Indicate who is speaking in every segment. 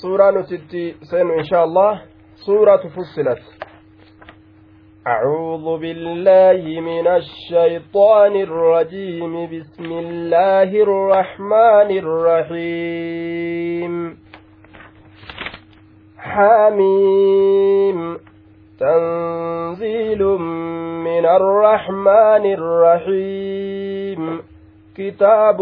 Speaker 1: suuraa nuti itti seenu inshaa allah suuratu fussilat. أعوذ بالله من الشيطان الرجيم بسم الله الرحمن الرحيم حميم تنزيل من الرحمن الرحيم كتاب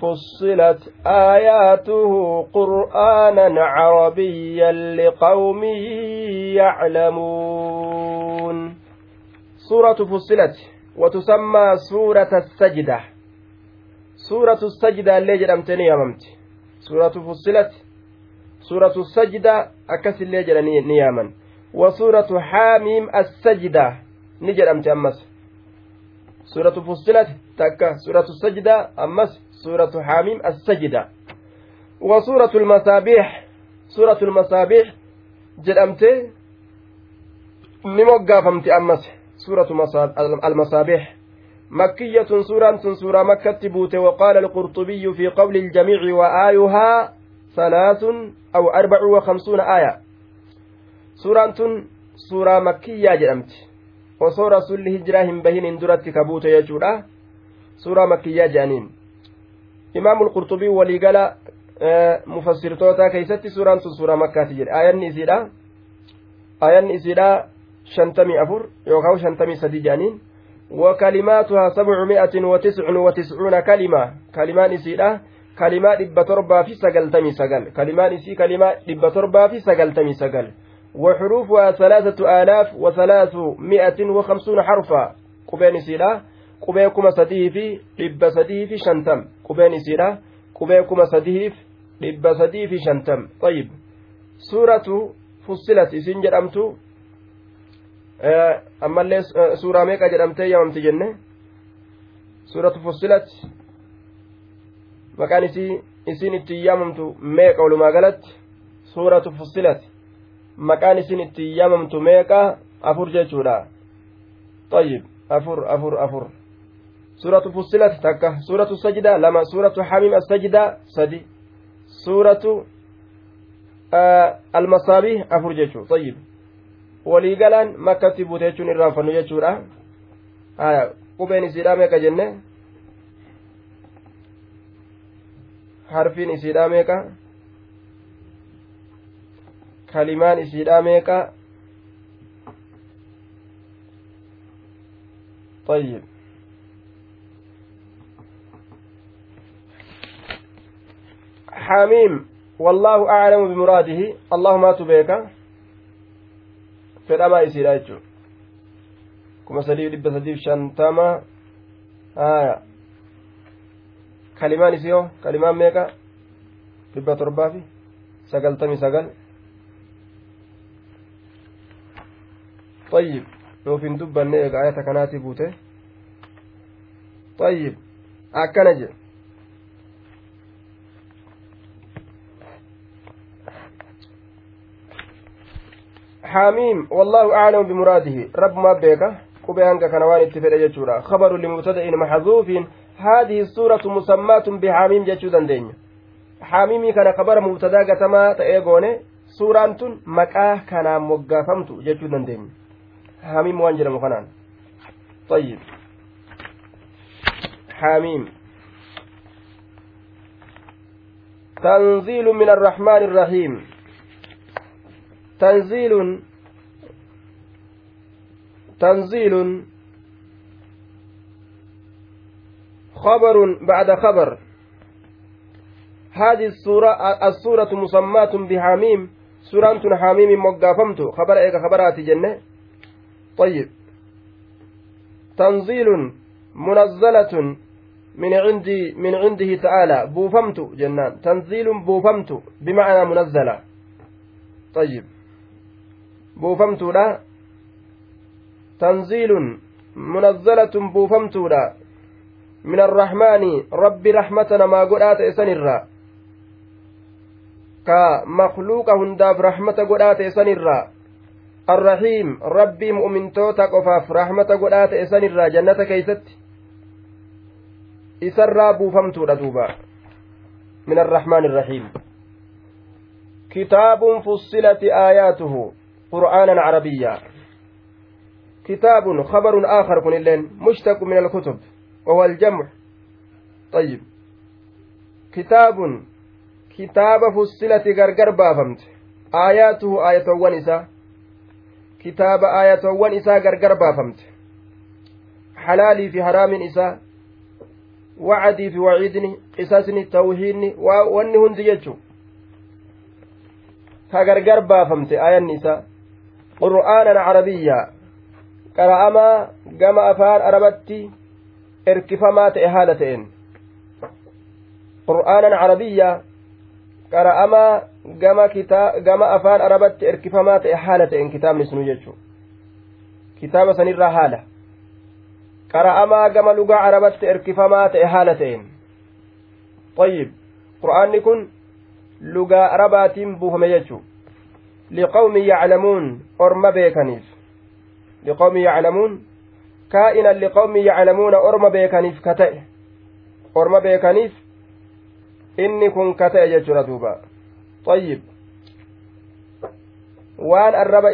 Speaker 1: فصلت آياته قرآنا عربيا لقوم يعلمون سورة فصلت وتسمى سورة السجدة سورة السجدة اللي جرمتني يا سورة فصلت سورة السجدة أكس اللي جرني نياما وسورة حاميم السجدة نجرمت أمس سورة فصلت تكا سورة السجدة أمس سورة حاميم السجدة. وسورة المصابيح سورة المصابيح جرمت نموقافمت أمس. سورة المصابيح مكية سورة سورة مكة بوت وقال القرطبي في قول الجميع وآيها ثلاث أو أربع وخمسون آية. سورة سورة مكية جرمت osoo rasulli hijiraa hin bahinin duratti kabuute jechuudha suuraa makkiyyaa jedhaniin imaamul qurxubii waliigala mufassirtoota keeysatti suuraan sun suuraa makkaati jedhe aayanni isiidha aayanni isiidha shantamii afur yookaan shantamii sadii jedhaniin وكلماتها سبعمائة وتسع وتسعون كلمة كلمان إسيرة كلمات دب تربا في سجل تمي سجل كلمان إسي كلمات دب تربا في سجل تمي سجل وحروفها ثلاثة آلاف وثلاثمائة وخمسون حرفا. قبين سيرا قبيكما سديه في لب سديه في شنتم قبين سيرا قبيكما سديه لب سديه في شنتم. طيب سورة فصلت إسين جرمتو؟ ammallee suuraa meeqa jedhamtee yaamamti jenne suuratu fussilat maqaan isii isin itti yaamamtu meeqa walumaa galatti suuratu fussilat maqaan isin itti yaamamtu meeqa afur jechuudha طيب أفر أفر أفر سورة فصلت تكة سورة السجدة لما سورة حميم السجدة سدي سورة آه المصابيح أفر جيشو طيب waliigalaan makkatti buute jechuun irraanfannu jechuudha haya qubeen isiidhaa meeqa jenne harfiin isiidhaa meeqa Kalimaan isiidhaa meeqa طيب حميم والله أعلم بمراده اللهم أتبيك fedhamaa isiidha jechuun kuma sadii dhibba sadiif shantama haya kalimaan isii hoo kalimaan meeqa dhibba torbaa fi sagaltamii sagal طيب. nuuf hin dubbanne eega ayata kanaati buute طيب. akkana jedhe حاميم. والله أعلم بمراده. رب ما بيك. قبي هنگا كنوان اتفاد جتشورا خبر لمبتدأ محذوف هذه السورة مسماة بحاميم جتشو دين حاميمي كان خبر مبتدأ قتما تأيقوني سورة مكاه كان مقافمت جتشو دين حاميم وانجل مخنان. طيب. حاميم. تنزيل من الرحمن الرحيم. تنزيل. تنزيل. خبر بعد خبر. هذه السورة السورة مسماة بحميم سورة حميم مقافمت خبر إيك خبرات جنة. طيب تنزيل منزلة من عندي من عنده تعالى بوفمت جنان تنزيل بوفمت بمعنى منزلة طيب tanziilun munazzalatun buufamtuudha min arrahmaani rabbi rahmata namaa godhaa ta'e sanirraa ka makluuqa hundaaf rahmata godhaa ta'e sanirraa arrahiim rabbii mu'mintoota qofaaf rahmata godhaa ta'e sanirraa jannata keeysatti isarraa buufamtuudha duuba min arrahmaani irrahiim kitaabun fussilat aayaatuhu qur'aanan carabiyyaa كتاب خبر آخر كن اللين مشتق من الكتب وهو الجمع طيب كتاب كتاب فصلت غرغر بافمت آياته آية ونساء كتاب آية ونساء غرغر بافمت حلالي في حرام إساء وعدي في وعيدني قصاصني توهيني واني هندي يجو كغرغر بافمت آية النساء قرآنا عربيا qara'amaa gama afaan arabatti erkifamaa ta'e haala ta'een. Qur'aanan carabiyyaa qara'amaa gama gama afaan arabatti erkifamaa ta'e haala ta'een kitaabni sunu jechuu kitaaba sanirraa haala qara'amaa gama lugaa arabatti erkifamaa ta'e haala ta'een طيب qur'aanni kun lugaa arabaatiin buufame jechuu liqawmi yaclamuun orma beekaniif liqawmi yaclamuun kaa'inan liqawmi yaclamuuna orma beekaniif ka ta'e orma beekaniif inni kun ka ta'e jechuudha duuba طيب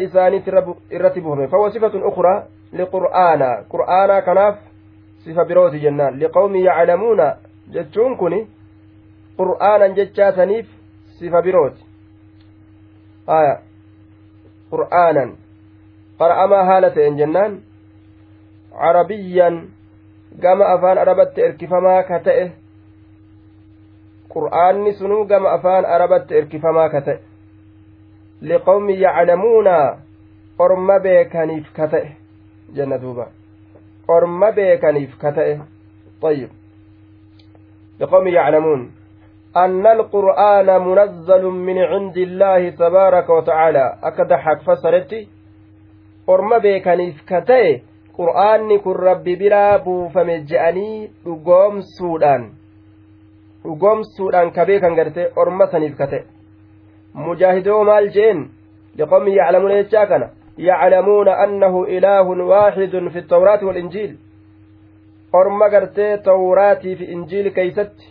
Speaker 1: isaaniitti irratti buufame fahuwa sifatun ukraa liqur'aana qur'aanaa kanaaf sifa birooti jennaan liqawmi yaclamuuna jechuun kun qur'aanan jechaasaniif sifa birooti aya qur'aanan qara'amaa haala ta'en jennaan carabiyyan gama afaan arabatti erkifamaa ka ta'e qur'aanni sunuu gama afaan arabatti erkifamaa ka ta'e liqawmi yaclamuuna orma beekaniif ka ta'e jenna duuba orma beekaniif ka ta'e طيب لقوم يعلمون أن القرآن منزل من عند الله تبارك وتعالى أكد حق فسرتي orma beekaniif ka ta'e qur'aanni kun rabbi biraa buufame je'anii dhugoomsuudhaan dhugoomsuudhaan ka beekan garte orma saniif ka ta'e mujaahidoo maal jeen liqommi yaclamuuna jechaa kana yaclamuuna annahu ilaahun waaxidun fi tawraati walinjiil orma gartee tawraatii fi injiil keeysatti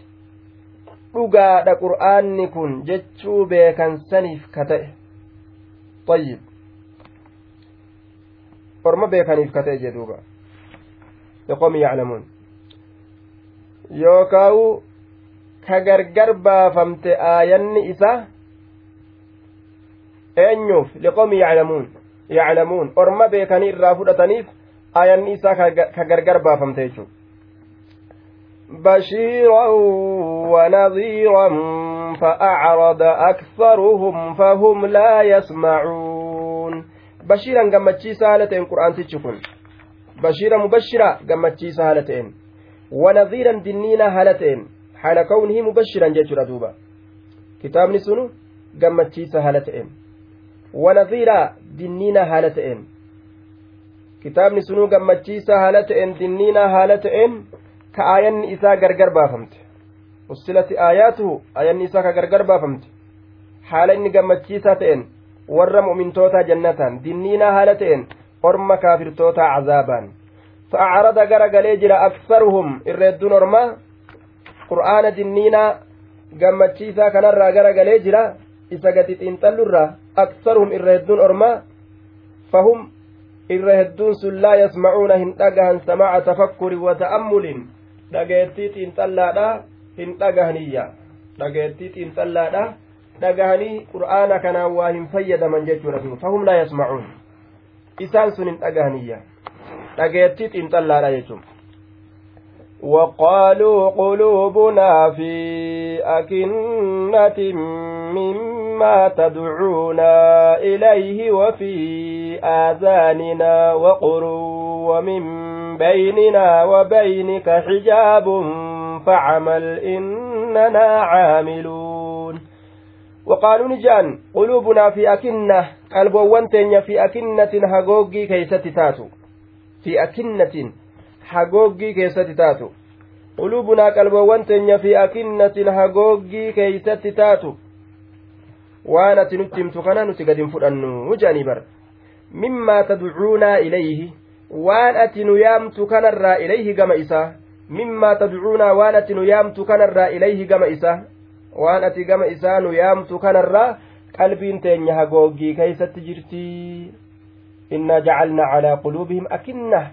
Speaker 1: dhugaadha qur'aanni kun jechuu beekan saniif ka ta'e طيب orma beekaniif ka ta'e jedhuuba liqoomi yaclamuun yookaawu ka gargar baafamte aayanni isa eenyuuf liqoomi yaclamuun yaclamuun orma beekanii irraa fudhataniif aayanni isaa ka gargar baafamte jechuudha بشيرا ونظيرا فأعرض أكثرهم فهم لا يسمعون bashiiran gammachiisaa haala ta'een qur'aantichi kun bashiira mubashira gammachiisa haala ta'een wanadhiiran dinniina haala kawnihi mubashiran jechuudha duuba kitaabni sunu gammachiisa haala ta'een wanadhiira dinniina haala ta'een kitaabni sunuu gammachiisa haala ta'een dinniina haala ta'een ka aayanni isaa gargar baafamte ussilati aayaatuhu aayanni isaa ka gargar baafamte haala inni gammachiisaa ta'een warra mu'mintootaa jannataan dinniinaa haala ta'een orma kaafirtootaa cazaabaan fa'acarada gara galee jira aksaruhum irreedduun ormaa qur'aana dinniinaa gammachiisaa kanarraa gara galee jira isa gadi xiinxallurraa aksaruhum irra hedduun ormaa fahum irra hedduun sun laa yasmacuuna hin dhagahan samaaca tafakkuri wa ta'ammulin dhageettii xiinxallaadha hin dhagahaniyya dhageettii xiinxallaadha dhagahanii qur'aana kanaan waa hin fayyadaman jechuudha fahum laa yasmacuun isaan sun hin dhagahaniyya dhageettii xiinxallaadha jechuun وقالوا قلوبنا في أكنة مما تدعونا إليه وفي آذاننا وقر ومن بيننا وبينك حجاب فعمل إننا عاملون. وقالوا نجان قلوبنا في أكنة قلبوان تنيا في أكنة هقوقي كيست تاتو. في أكنة هقوقي كيست تاتو قلوبنا قلبوان تنيا في أكنة هقوقي كيست تاتو waan ati nutti himtu kana nuti gad hin fudhannu jaanii bar mimmaa tadcuunaa ilayhi waan ati nu yaamtu kanarraa ilayhi gama isaa mimmaa tadcuunaa waan ati nu yaamtu kanarraa ilayhi gama isaa waan ati gama isaa nu yaamtu kanarraa qalbiin teenya hagooggii keeysatti jirtii innaa jacalnaa calaa quluubihim akinnah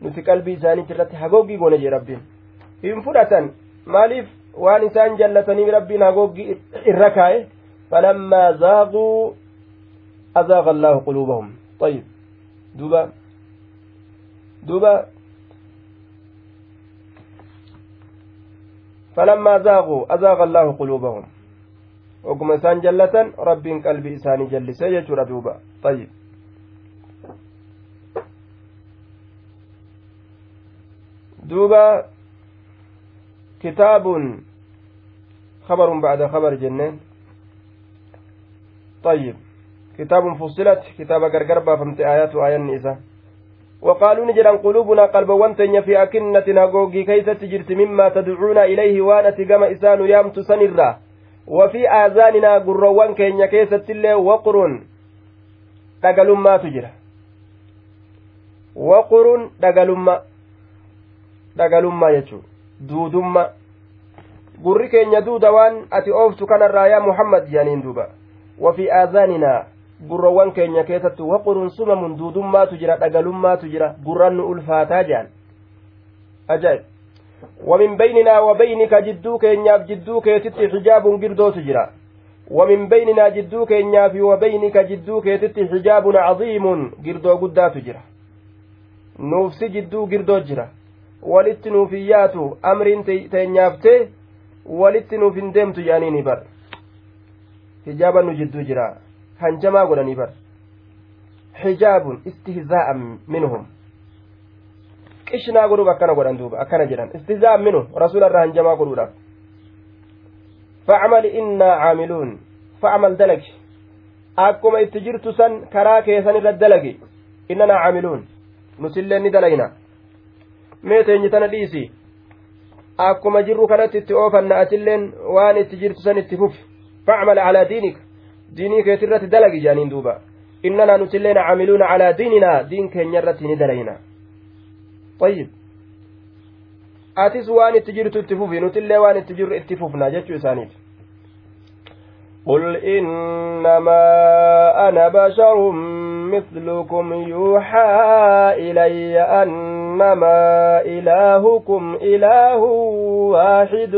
Speaker 1: nuti qalbii isaaniitti irratti hagooggii goone jee rabbiin hin fudhatan maaliif waan isaan jallatanii rabbiin hagooggii irra kaa'e falammaa zaaquu azaaqa allaahu quluubahum طيب duba duba فلما زاغوا أزاغ الله قلوبهم وكما إسان جلة رب قلبي إساني جلس يجور دوبا طيب دوبا كتاب خبر بعد خبر جنين طيب كتاب فصلت كتاب غرغر بافمت آيات آية النساء وقالوا نجران قلوبنا قلب وانتن في أكنة نغوغي كيف تجرت مما تدعون إليه وأنا تقام إسان يامت سنرا وفي آذاننا قروان كينيا كيسة اللي وقر دقلما تجرى وقر دقلما دقلما يجو دودما gurri keenya duuda waan ati ooftu kanarraa yaa muhammad jaaniin duuba wafi aazaanina gurrawwan keenya keessatti waqurun sumamun duudummaatu jira dhagalummaatu jira gurran nu ulfaataa jedhan ajaa'ib ومن بيننا وبينك جدو كينياف جدو كيتت حجاب قردوت جرا ومن بيننا جدو كينياف وبينك جدو كيتت حجاب عظيم قردو قدات جرا نوفسي جدو قردو جرا walitti nuuf hin yaatu amriin teenyaaftee walitti nuuf hin deemtu yaaniini bar. Hijaaba nu jidduu jira. Hanjamaa godhanii bar. Hijaabun istihzaa'an minhum. Qishnaa godhuuf akkana godhan duuba akkana jedhan. Istihzaa'an minhum rasuula irraa hanjamaa godhuudhaaf. Facmal innaa caamiluun facmal dalagi. Akkuma itti jirtu san karaa keessan irra dalagi. Innanaa caamiluun nutillee ni dalayna mee teenye tana dhiisi akkuma jirru kanatti itti oofanna atilleen waan itti jirtu san itti fufi facmal calaa diinika diinii keetirratti dalagi jaaniin duuba innanaa nutilleen caamiluuna calaa diininaa diin keenya irratti ni dalayna ayyib atis waan itti jirtu itti fufi nutillee waan itti jirru itti fufna jechuu isaaniiti قل إنما أنا بشر مثلكم يوحى إلي أنما إلهكم إله واحد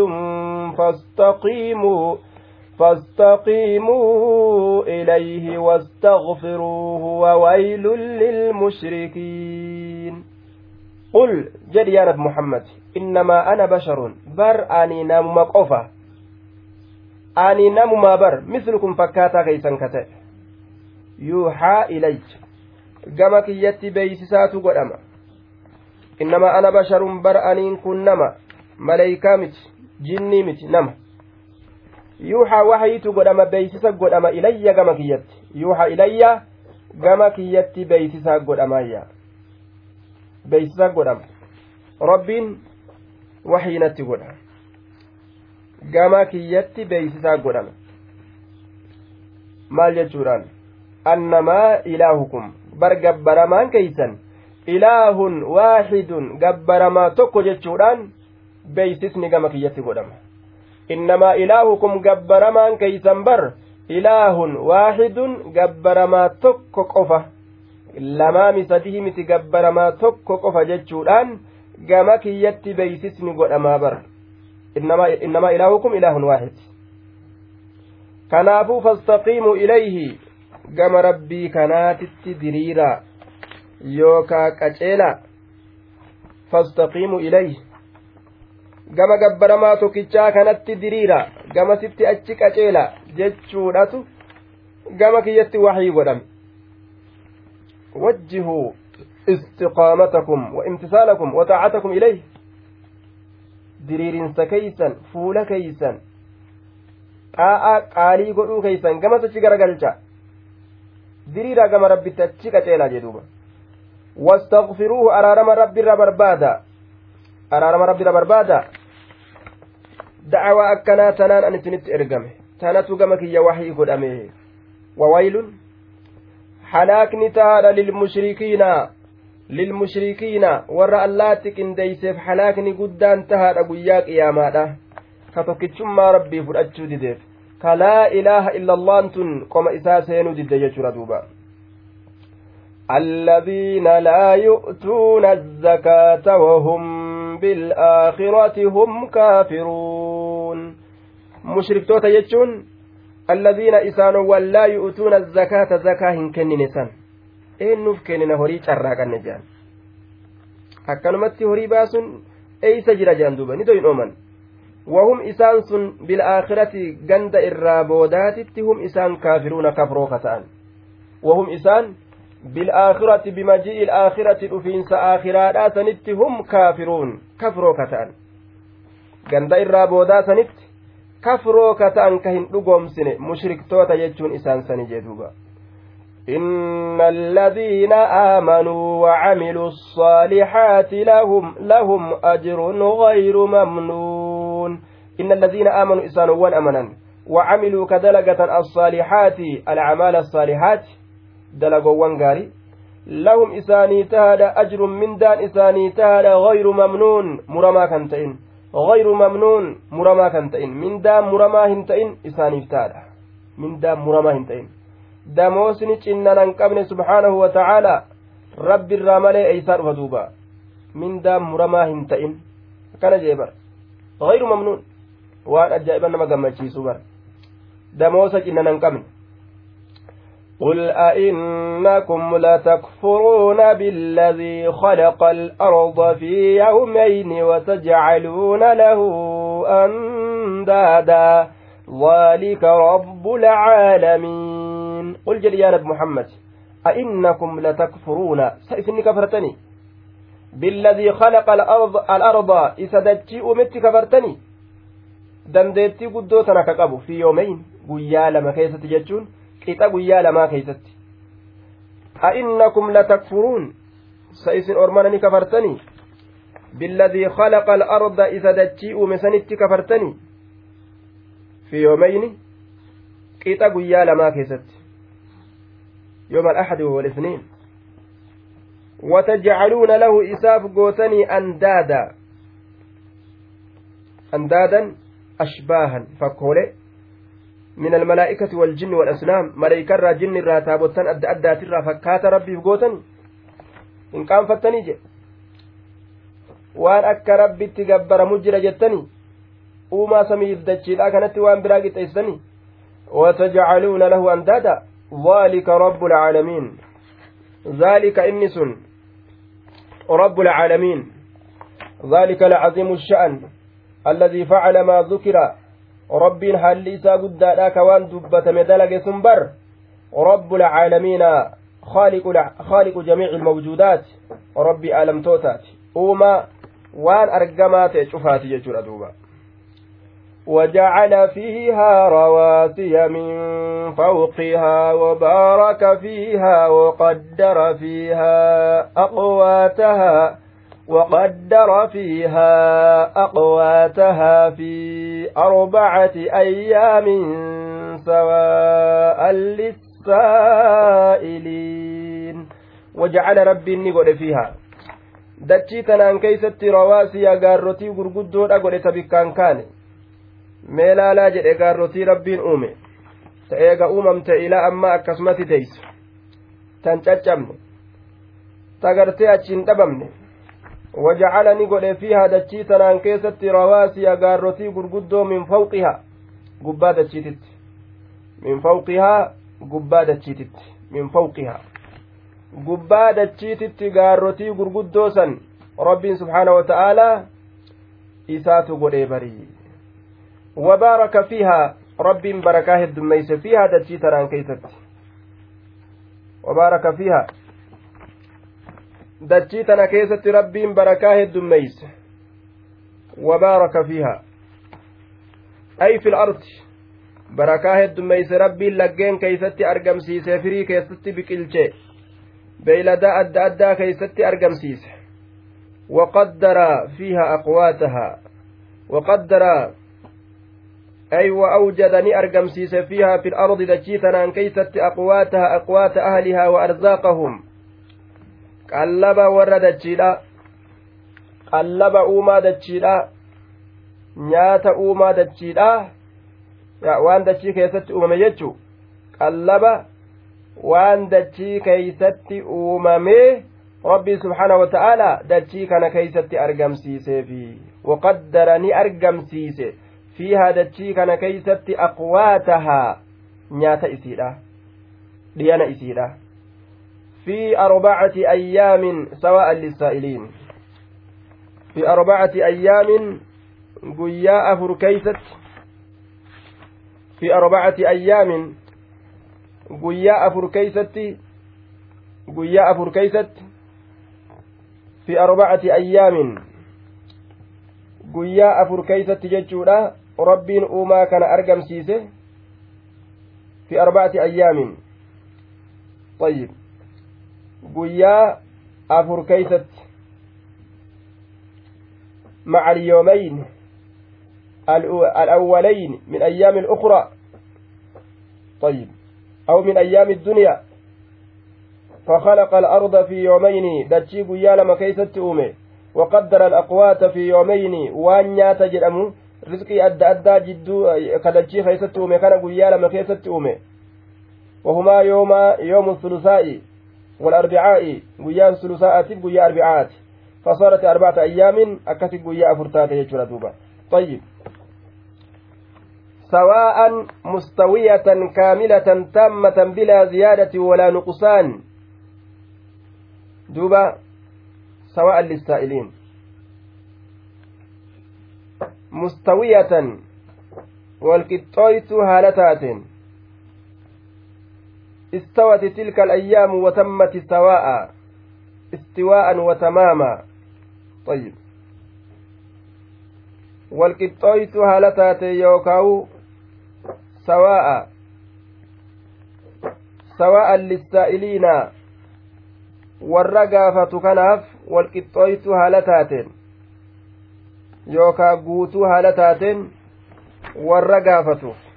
Speaker 1: فاستقيموا فاستقيموا إليه واستغفروه وويل للمشركين. قل جد يا رب محمد إنما أنا بشر بر أني نام مقفة أني نام ما بر مثلكم فكاتا كيسا كتئ يوحى إلي gama kiyyatti beeysisaatu godhama innama ana basharun bar aniin kun nama maleykaa miti jinnii miti nama yuuxaa wahayitu godhama beeysisa godhama ilayya gama kiyyatti yuuxa ilayya gama kiyyatti beeysisaa godhamayya beeysisa godhama rabbiin wahiinatti godha gama kiyyatti beeysisaa godhama maal jechuudhaan annamaa ilaahukum bar gabbaramaan keeysan ilaahun waaxidun gabbaramaa tokko jechuudhaan beeysisni gama kiyyatti godhama. Innamaa ilaahukum gabbaramaan keeysan bar ilaahun waaxidun gabbaramaa tokko qofa. Lamaami sadii miti gabbaramaa tokko qofa jechuudhaan gama kiyyatti beeysisni godhamaa bar. Innamaa ilaahukum ilaahun waaxid kanaafuu fastaqiimuu ilayhi. Gama rabbii kanaatitti diriiraa yookaa qaceelaa fastaqiimuu ilayhi. Gama gabbaramaa tokkichaa kanatti diriira. Gamasitti achi qaceela jechuudhatu gama kiyyatti waxii godhame. Wajjihuu istiqaamatakum wa imtisaalakum wa taacatakum ilayhi. Diriirinsa keeysan fuula keeysan xaa'aa qaalii godhuu keeysan gamas achi garagalcha. Diriira gama rabbitti achi qaceelaa jedhuuba واستغفروه أرارم ربي بربادا أرارم ربي بربادا دعوى أكنا تنان أن تنت إرقمه تنت قمك يا وحي قدامه وويل. حلاكني تعالى للمشركين. للمشركين. ورى اللاتك إن ديسف. حلاكني قدان تهاد أبوياك يا مادا كتوكتشم ربي فرأتشو laa ilaaha illa allaan tun qoma isaa seenuu didde jechuudha duuba الذين لا يؤتون الزكاة وهم بالآخرة هم كافرون مشركتوتا يجون الذين إسانوا لا يؤتون الزكاة زكاة هن كنن سن eennuuf kennina horii carraaqanne jedhan akkanumatti horii baasuun eeysa jira jedhan duuba ni doyin ooman wahum isaan sun bilaakhirati ganda irraa boodaatitti hum isaan kaafiruuna kafroo ka ta'an wahum isaan dhufiinsa aakhiraadhaa sanitti hum kaafiruun kafroo ka ta'an ganda irraa boodaa sanitti kafroo ka ta'an ka hin dhugoomsine mushriktoota jechuun isaan sani jee duuba إن الذين آمنوا وعملوا الصالحات لهم لهم أجر غير ممنون إن الذين آمنوا إسانوان أمنا وعملوا كدلقة الصالحات الأعمال الصالحات دلقوان قاري لهم إساني تهد أجر من دان إساني تهد غير ممنون مرما كنتئن غير ممنون مرما كنتئن من دان مرما هنتئن إساني تهد من دان مرما هنتئن damoosni cinnan an qabne subhaanahu wa ta'aalaa rabbi irraa malee eeysaa dhufa duuba mindaan muramaa hin ta'in akkana jee bar غير ممنون waan ajaa'iba nama gammachiisu bar damoosa cinnan an qabne قل أئنكم لتكفرون بالذي خلق الأرض في يومين وتجعلون له أندادا ذلك رب العالمين قل جل يا نبي محمد أئنكم لتكفرون سيسني كفرتني بالذي خلق الأرض الأرض إسدتشي أمت كفرتني dandeettii guddoo tana ka qabu fi yoomayn guyyaa lama qixa guyyaa lamaa keessatti. أئنكم لتكفرون سيسن أرمانني كفرتني بالذي خلق الأرض إذا دتشيء مسنت كفرتني في يومين قيتا قيا لما كيست يوم الأحد والاثنين وتجعلون له إساف قوتني أندادا أندادا أشباها فكولي من الملائكة والجن والأسنام ملائكة را جن را تابوتان أدى أدى ترى فكات ربي قوتني إن كان فتني جي. waan akka rabbitti gabbaramu jira jettanii uumaa samiif dachiidha kanatti waan biraa qixeessanii watajcaluuna lahu andaada ذلك رب العالمين. ذلك إنس رب العالمين. ذلك العظيم الشأن. الذي فعل ما ذكر. رب هل إسا قد لك وان دبت مدلق سنبر؟ رب العالمين خالق, خالق جميع الموجودات. رب ألم توتات. أوما وان أرقمات شفات يجر دوبا وجعل فيها رواسي من فوقها وبارك فيها وقدر فيها أقواتها. وقدر فيها أقواتها في أربعة أيام سواء للسائلين وجعل ربي نقول فيها dachii tanaan keeysatti rawaasiya gaarrotii gurguddoodha godhe ta bikkaan kaane mee laalaa jedhe gaarrotii rabbiin uume ta eega uumamte ilaa amma akkasumatti teeysu tan caccabne ta gartee achiin dhabamne godhe fiihaa dachii tanaan keessatti rawaasiya gaarrotii gurguddoo min fawqihaa gubbaa dachiititti min fawqihaa gubbaa dachiititti min fawqihaa gubbaa dachiititti gaarrotii gurguddoo san rabbiin subhaana wa ta'aalaa isaatu godhee barii وبارك فيها رب بركاه الدميس فيها دتشي تران كيست وبارك فيها كيست رب بركاه الدميس وبارك فيها أي في الأرض بركاه الدميس ربي لقين كيست أرقم سيسي فري كيست بكلشي بيلدا أدى أدى كيست أرقم سيسي وقدر فيها أقواتها وقدر أي وأوجد ني أرقمسيس فيها في الأرض دجيتنا أن كيست أقواتها أقوات أهلها وأرزاقهم قلب ور دجيلا قلب أوما دجيلا نيات أوما دجيلا waan dachii keessatti uumame jechuu qallaba waan dachii keeysatti uumamee rabbii subxaanahu wata'aalaa dachii kana keeysatti argamsiiseefi waqaddara ni argamsiise fiihaa dachii kana keeysatti aqwaatahaa nyaata isiidha dhiyana isiidha في أربعة أيام سواء للسائلين. في أربعة أيام قياء فركيست في أربعة أيام قياء فركيست قياء فركيست في أربعة أيام قياء فركيست جتشولا ربين أوما كان أرقم سيسه. في أربعة أيام. طيب. Guyyaa afur keeysatti مع اليومين الأولين من أيام الأخرى طيب أو من أيام الدنيا فخلق الأرض في يومين دتشي قيال ما كيست أومي وقدر الأقوات في يومين وان نيات جرأمو رزقي أدى أدى جدو كدتشي كيست أومي كان قيال ما كيست أومي وهما يوم يوم الثلثاء والأربعاء قيان ثلثاء قيا أربعات فصارت أربعة أيام أكثر قيا أفرتات يجرى دوبا. طيب. سواء مستوية كاملة تامة بلا زيادة ولا نقصان. دوبا. سواء للسائلين. مستوية. والقطويت هالتات استوت تلك الأيام وتمت سواء استواء وتماما طيب والقطويت هالتات يوكاو سواء سواء للسائلين haala taateen yookaa guutuu haala taateen warra gaafatuuf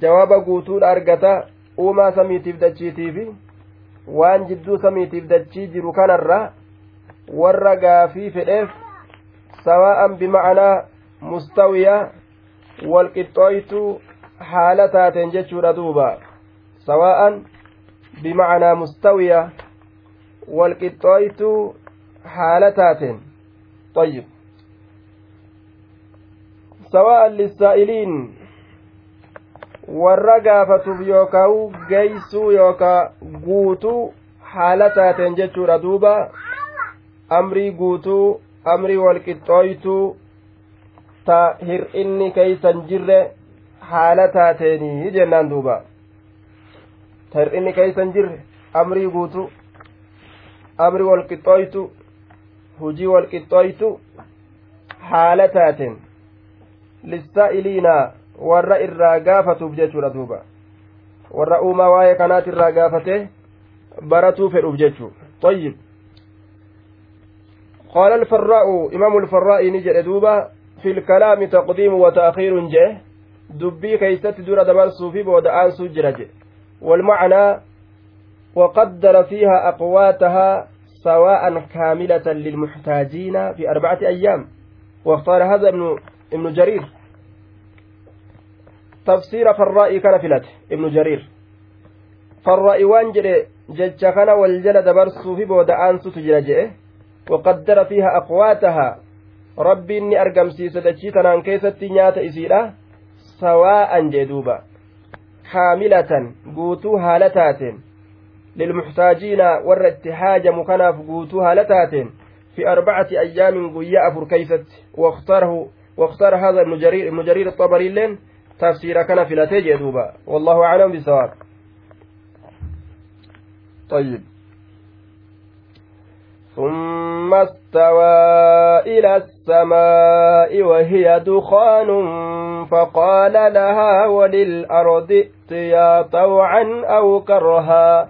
Speaker 1: jawaaba guutuudha argata uumaa samiitiif dachiitiifi waan jidduu samiitiif dachii jiru kanarra warra gaafii fedheef sawaa'an bima'anaa mustawiya walqixxooytu haala taateen jechuudha duuba sawaa'an bima'anaa mustawiya walqixxooytu haala taateen طيب سواء للسائلين warra gaafatuuf yookaan geeysuu yookaan guutuu haala taateen jechuudha duuba. Amrii guutuu amrii walqixxooytuu ta hir'inni keeysan jirre haala taateenii jennaan duuba. Ta hir'inni keeysan jirre amrii guutuu amrii walqixxooytu hujii walqixxooytu haala taateen. Lissaa'iliinaa warra irraa gaafatuuf jechuudha duuba. Warra uumaa waa'ee kanaati irraa gaafate baratuu fedhuuf jechuu طيب قال الفراء إمام الفراء نجد دوبا في الكلام تقديم وتأخير جه دبي كيست دور دبرسو في بودآن سجرج والمعنى وقدر فيها أقواتها سواء كاملة للمحتاجين في أربعة أيام واختار هذا ابن ابن جرير jariir farraa'i waan jedhe jecha kana wal jala dabarsuufi booda'aansutu jira jedhe waqaddara fiiha aqwaatahaa rabbiin ni argamsiisa dachii tanaan keessatti nyaata isiidha sawaa'an jee duuba kaamilatan guutuu haala taateen lilmuxtaajiina warra itti haajamu kanaaf guutuu haala taateen في أربعة أيام قيا أفر كيست واختاره واختار هذا ابن جرير ابن جرير الطبري لين تفسير كان في لاتي دوبا. والله أعلم بالصواب طيب. ثم استوى إلى السماء وهي دخان فقال لها وللأرض ائتيا طوعا أو كرها.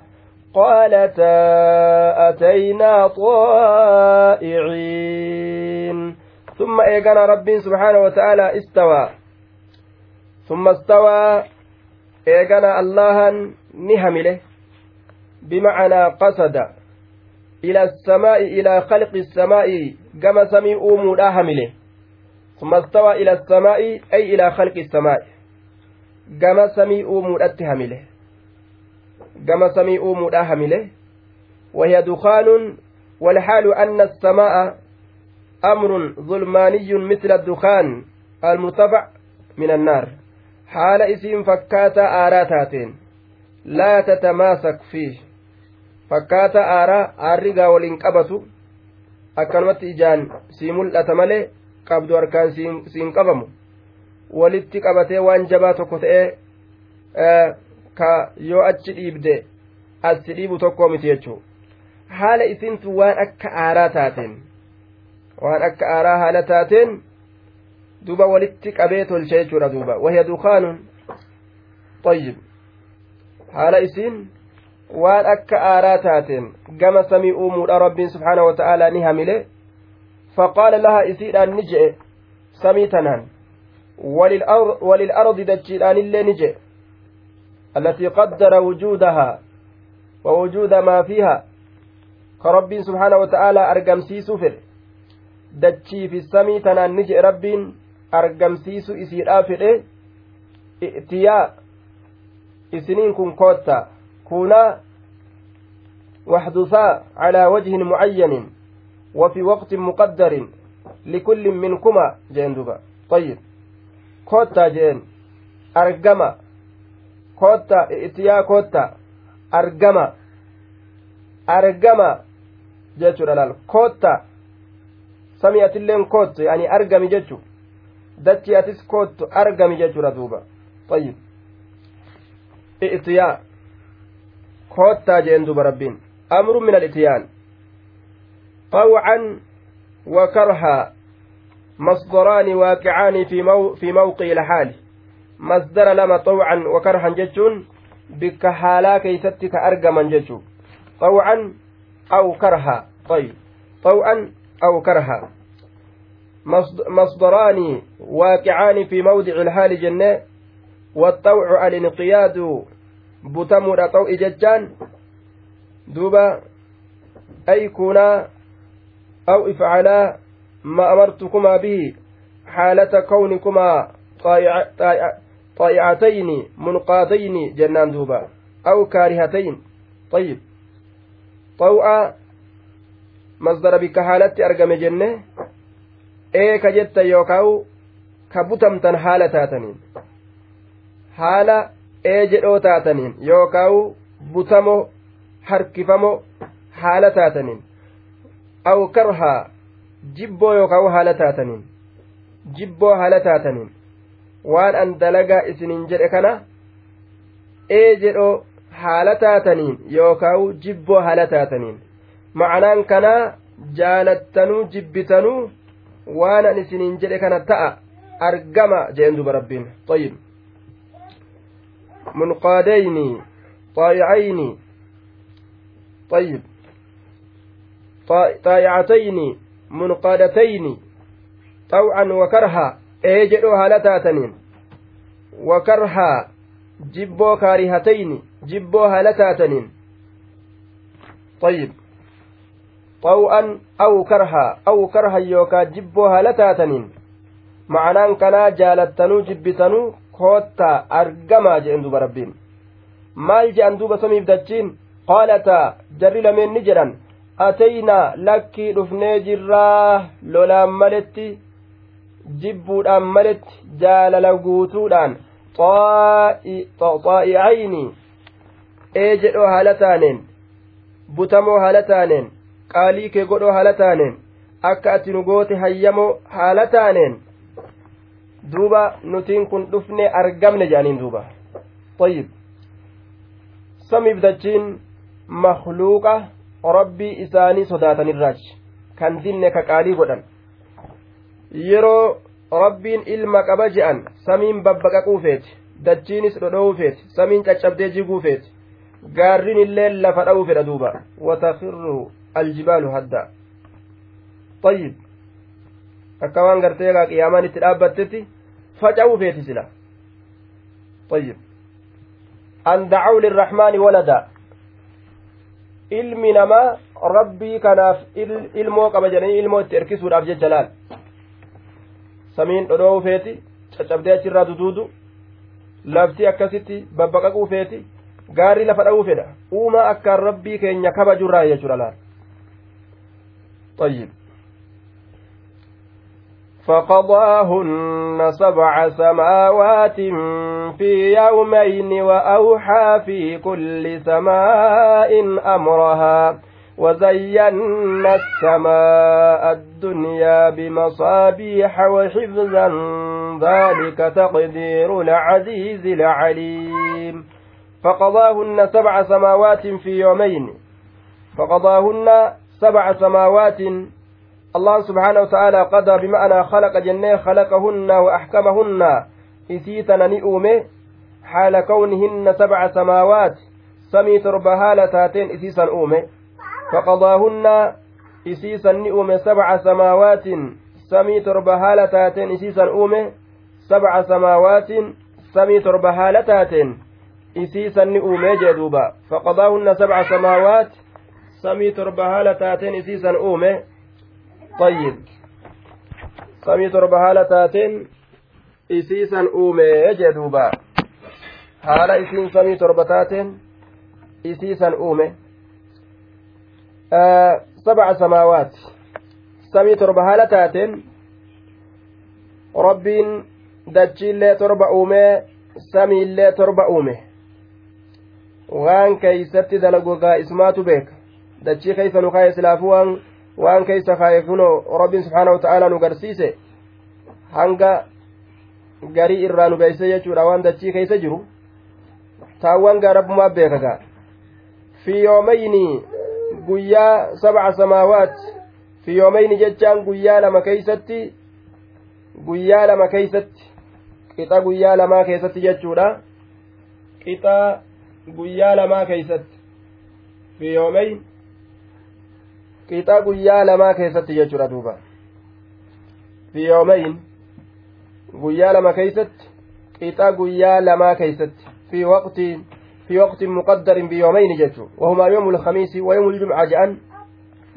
Speaker 1: قالتا أتينا طائعين. ثم إيقنا رب سبحانه وتعالى استوى. ثم استوى إيغانا اللها نهمله بمعنى قصد إلى السماء إلى خلق السماء كما سمي همله. ثم استوى إلى السماء أي إلى خلق السماء samii uumuudhatti hamile gama samii uumuudha hamile وهي دخان والحال أن السماء أمر ظلماني مثل الدخان المرتفع من النار. haala isiin fakkaataa aaraa taateen. Laa tatamaasak fiih fakkaataa aaraa aarri gaa waliin qabatu akkanumatti ijaan sii mul'ata malee qabdu harkaan siin qabamu. Walitti qabatee waan jabaa tokko ta'ee ka yoo achi dhiibde as dhiibu tokko miti jechuun haala isiintu waan akka aaraa taateen. Waan akka aaraa haala taateen. Walitti qabee tolche jechuudha duuba wahya dukaanun طيب taateen gama samii uumuudha rabbiin subxaana wa ta'aalaa ni hamile faqaala laha isiidhaan ni je'e samii tanaan وللأرض دجيلان اللي نجي التي قدر وجودها ووجود ما فيها كرب سبحانه وتعالى أرقم سيسو فر دجي في السمي تنان نجي رب سيسو إسير آفر ائتياء إسنين كن كوتا كونا واحدثا على وجه معين وفي وقت مقدر لكل منكما جندبا طيب kottaa jeen argama kotta itiyaa kotta argama argama jechuudha laal kotta samii atilleen kottu yani argami jechu dachi atis kottu argami jechuudha duuba. طيب ائتياء koottaa jedheen duuba Rabbiin أمر من الاتيان طوعا وكرها مصدران واقعان في, مو في موقع الحال مصدر لما طوعا وكرها جتون بك حالا كيستك أرقما جتو طوعا أو كرها طيب طوعا أو كرها مصدران واقعان في موضع الحال جنة والطوع الانقياد بتمر طوء ججان. دوبا أي كونا أو افعلا ما أمرتكما به حالة كونكما طائعتين منقادين جنان دوبا أو كارهتين. طيب. طوعا مصدر بك حالة أرقم جنة. Ee ka jetta yookaan ka butamtan haala taataniin haala ee jedhoo taataniin yookaan butamoo harkifamoo haala taataniin aw karhaa jibboo yookaan haala taataniin jibboo haala taataniin waan an dalagaa isiniin jedhe kana ee jedhoo haala taataniin yookaan jibboo haala taataniin ma'anaan kanaa jaalattanuu jibbitanuu waan an isiniin jedhe kana ta'a argama jeen duba rabbiin طيب منقادين طائعين طيب طائعتين ee jedhoo haala taataniin wakarhaa jibboo kaarihatayni jibboo haala taataniin طيب xaw'an aw karha aw karha yookaan jibboo haala taataniin macanaan kanaa jaalattanuu jibbitanuu koottaa argamaa jedhen duba rabbiin maal jedhan duuba samiif dachiin qaalataa jarri lameen ni jedhan ateynaa lakkii dhufnee jirraa lolaan maletti jibbuudhaan maletti jaalala guutuudhaan xaa'i'ayni ee jedhoo haala taaneen butamoo haala taaneen qaalii kee godhoo haala taaneen akka ati nu goote hayyamoo haala taaneen duuba nutiin kun dhufne argamne jedhaniin duuba طيب samiif dachiin makluuqa rabbii isaanii sodaatanirraachi kan dinne ka qaalii godhan yeroo rabbiin ilma qaba je'an samiin babbaqaquu feeti dachiinis dhodhowuu feeti samiin caccabdee jiguu feeti gaarrin illee lafa dha'uu fedha duuba watakirru aljibaalu hadda طيب akka waan gartee egaa qiyaamaan itti dhaabbattetti faca'uu feeti sila طيب an dacuu lirraxmaani walada ilmi namaa rabbii kanaaf ilmoo qaba jedhanii ilmoo itti erkisuudhaaf jecha laal samiin dhodhoo'uu feeti caccabdee achirraa duduudu lafti akkasitti babbaqaquu feeti gaarii lafa dha'uu fedha uumaa akkaan rabbii keenya kabajurraa jechuudha laal طيب. فقضاهن سبع سماوات في يومين وأوحى في كل سماء أمرها وزينا السماء الدنيا بمصابيح وحفظا ذلك تقدير العزيز العليم. فقضاهن سبع سماوات في يومين. فقضاهن سبع سماوات الله سبحانه وتعالى قضى بمعنى خلق جنة خلقهن وأحكمهن. إسيتنا نئومه حال كونهن سبع سماوات. سمي تربها لتاتين إسيسا أومه فقضاهن إسيسا نئومه سبع سماوات. سمي تربها لتاتين إسيسا أومه سبع سماوات سمي تربها لتاتين إسيسا نئومه جدوبا. فقضاهن سبع سماوات. سمي تربها لتاتين إسيسا أومه طيب samii torba haala taateen isiisan uume jee duuba haala isiin samii torba taateen isiisan uume sabca samaawaat samii torba haala taateen rabbiin dachiillee torba uume samiillee torba uume waan keeysatti dalagogaa ismaatu beeka dachii keeysa nu kaa'e silaafuu waan waan keeysa kaaye kunoo rabbiin subhaanahu wata'aalaa nu garsiise hanga garii irraa nu beeyse jechuudha waan dachii keeysa jiru. Taawwan gaa rabbumaa beekagaa fi yoomayni guyyaa sabca samaawaat fi yoomayni jechaan guyyaa lama keeysatti guyyaa lama keeysatti qixa guyyaa lamaa keessatti jechuudha. Qixa guyyaa lamaa keeysatti. Fi qixa guyyaa lamaa keessatti jechuudha duuba fi yoomayn guyyaa lama keeysatti qixa guyyaa lamaa keeysatti fi waqtiin في وقت مقدر بيومين جتشو وهما يوم الخميس ويوم الجمعة جأن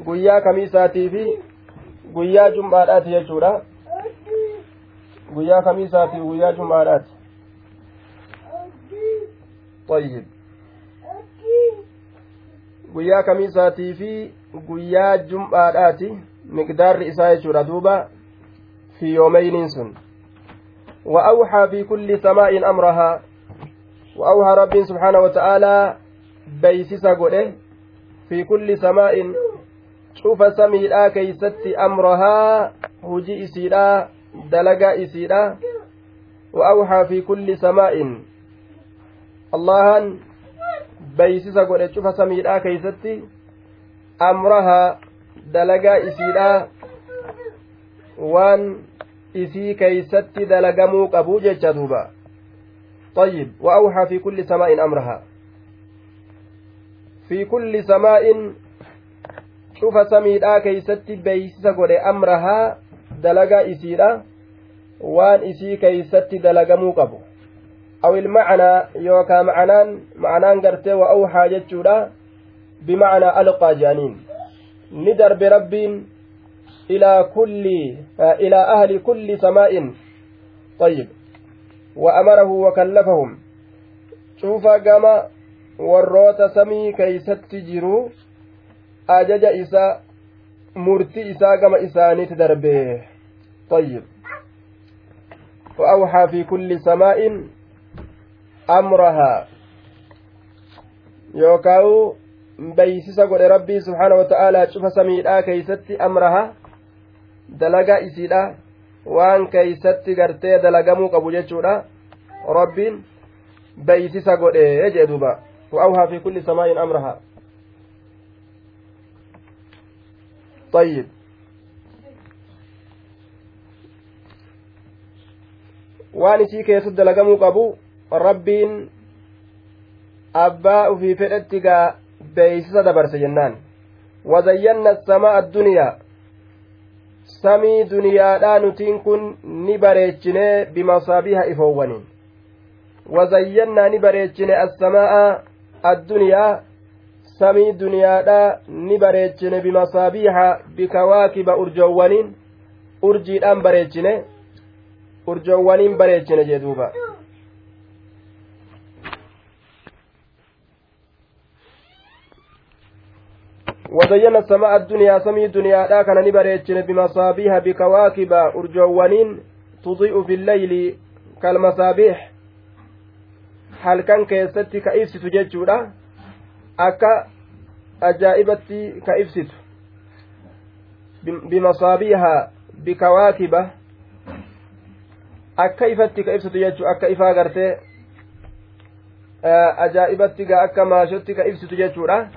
Speaker 1: guyyaa kamiisaatii fi guyyaa jum'aadhaati jechuudha guyyaa kamiisaatii fi guyyaa jum'aadhaati طيب guyyaa kamiisaatii fi guyyaa jum'aadhaati. Miqdaarri isaa jechuudha. Duuba fi yoomeyniin sun. وأوحى في كل سماء أمرها وأوحى ربي سبحانه وتعالى بيسس قده في كل سماء شوف سميدها كيست أمرها هجي إسيرا دلقا إسيرا وأوحى في كل سماء الله بيسس قده شوف سميدها كيست أمرها دلقا إسيرا وان isii keeysatti dalagamuu qabuu jecha duuba. طيب وأوحى في كل سماء أمرها في كل سماء شوف سميدها كيست بيسس قد أمرها دلقا إسيرا وان إسي كيست دلقمو قبو أو المعنى يوكا معنان معنان قرتي وأوحى جتشورا بمعنى ألقى جانين. ندر برب إلى كل إلى أهل كل سماء. طيب. وأمره وكلفهم. شوف قام warroota samii keeysatti jiru ajaja isa murti isaa gama isaaniitti darbe طيب. وأوحى في كل سماء أمرها. يوكاو beeysisa godhe rabbii subhaana wata'aalaa cufa samiidhaa keeysatti amraha dalagaa isiidha waan keeysatti gartee dalagamuu qabu jechuudha rabbiin beeysisa godhe jee duuba وأوها في كل سماء أمرها طيب waan isii keessatti dalagamuu qabu rabbiin abbaa ufii fedhetti gaa beeysisa dabarse jennaan wazayyanna samaa adduniyaa samii duniyaadhaa nutiin kun ni bareechinee bimasaabiha ifoowwaniin wazayyannaa ni bareechine assamaa'a adduniyaa samii duniyaadhaa ni bareechine bimasaabiiha bikawaakiba urjoowwaniin urjiidhaan bareechine urjoowwaniin bareechine jee duuba وزينا السماء الدنيا سمي دنيا لا كان نبريتشن بمصابيها بكواكب أرجوانين تضيء في الليل كالمصابيح keessatti ka ibsitu jechuudha akka ajaa'ibatti ka ibsitu bimasaabiihaa bikawaakiba akka ifatti ka ibsitu jechuu akka ifaa gartee ajaa'ibatti gaa akka maashotti ka ibsitu jechuudha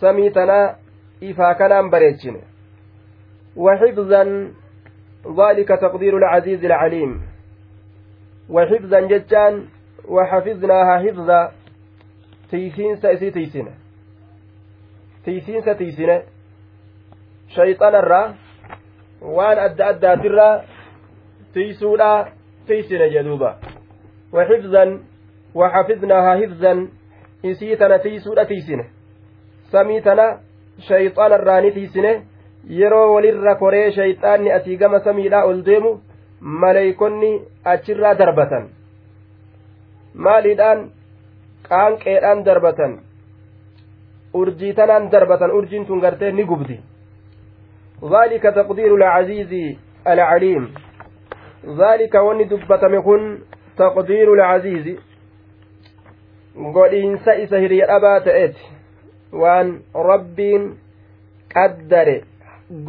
Speaker 1: samii tanaa ifaa kanaan bareechine. وحفظا ذلك تقدير العزيز العليم وحفظا جتان وحفظناها حفظا تيسينسا إسي تيسينة تيسينسا تيسينة شيطان الرا وان أدى أدى ترى تيسولا تيسينة جدوبا وحفظا وحفظناها حفظا إسي تنا تيسولا تيسينة samii tana shayxaana irraa ni tiisine yeroo walirra koree shayxaanni asii gama samiidhaa ol deemu maleeykonni achirraa darbatan maaliidhaan qaanqeedhaan darbatan urjii tanaan darbatan urjiin tun gartee ni gubdi ذلك تقدير العزيز العليم ذلك وني دبتم كن تقدير العزيز godhiinsa isa hiriyadhabaa ta'eeti waan rabbiin qaddare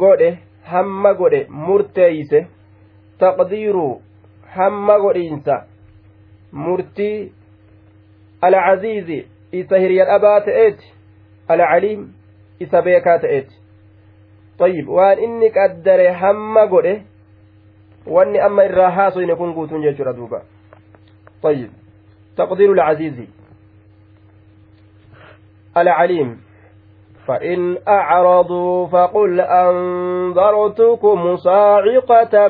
Speaker 1: godhe hamma godhe murteeyse taqdiiru hamma godhiinsa murtii alcaziizi isa hirya dhabaa ta'eeti alcaliim isa beekaa ta'eeti طيب waan inni qaddare hamma godhe wanni amma irraa haasoyne kun guutuun jechuudha duuba طيب تقدير العزيز العليم. فإن أعرضوا فقل أنذرتكم صاعقة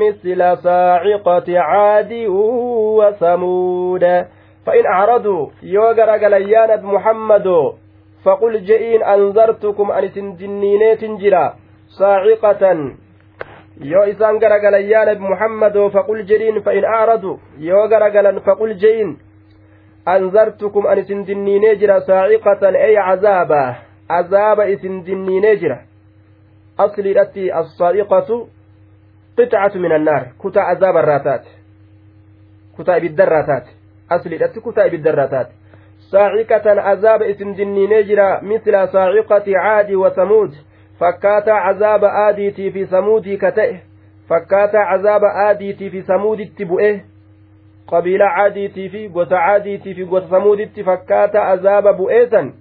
Speaker 1: مثل صاعقة عاد وثمود. فإن أعرضوا يوغر قليان محمد فقل جئين أنذرتكم أن سنجنينيت جرا صاعقة. yoo isaan garagalan muhammadoo faqul jedhiin fa in aaradu yoo garagalan ey cazaaba azaaba isin dinniinee jira asliidhatti assaa'iqatu qixcatu min annaar kutaa azaaba irraa taate kutaa ibiddarraa taate asliidhatti kutaa ibiddarraa taate saaciqatan azaaba isin dinniinee jira misla saaciqati caadi wa samuud fakkaataa cazaaba aadiitii fi samuudii ka ta'e fakkaataa cazaaba aadiitii fi samuuditti bu'e caadiitii fi gosa caadiitii fi gosa samuuditti fakkaata azaaba bu'eesan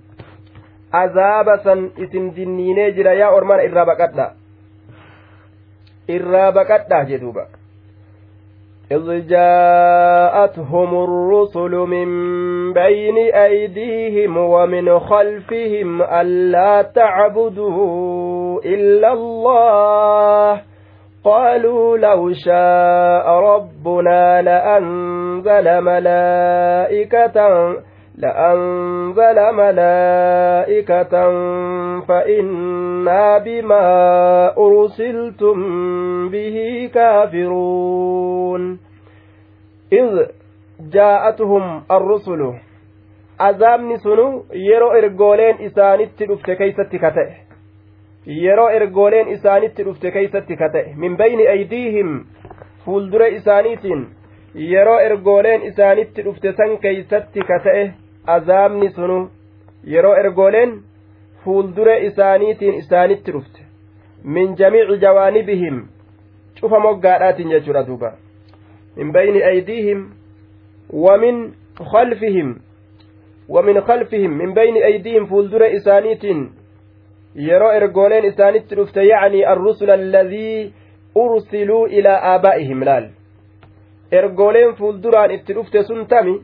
Speaker 1: azaaba san isin dinniinee jira yaa ormana irraa baqadha irraa baqadha jedhuuba إذ جاءتهم الرسل من بين أيديهم ومن خلفهم ألا تعبدوا إلا الله قالوا لو شاء ربنا لأنزل ملائكة لأنزل ملائكة فإنا بما أرسلتم به كافرون. إذ جاءتهم الرسل yeroo ergooleen isaanitti dhufte keeysatti ka ta'e yeroo ergooleen isaanitti dhufte keeysatti ka ta'e min bayni aydiihim fuuldura isaaniitiin yeroo ergooleen isaanitti dhufte san keeysatti ka ta'e azaabni sunu yeroo ergooleen fuuldure isaaniitiin isaanitti dhufte min jamiici jawaanibihim cufa moggaadhaatiin jechuudha duuba min bayni aydiihim wamin khalfihim ومن خلفهم من بين أيديهم فولدر إسانيتين yeroo ergooleen isaanitti dhufte yacni arrusula alladii ursiluu ilaa aabaa'ihim laal ergooleen fuulduraan itti dhufte sun tami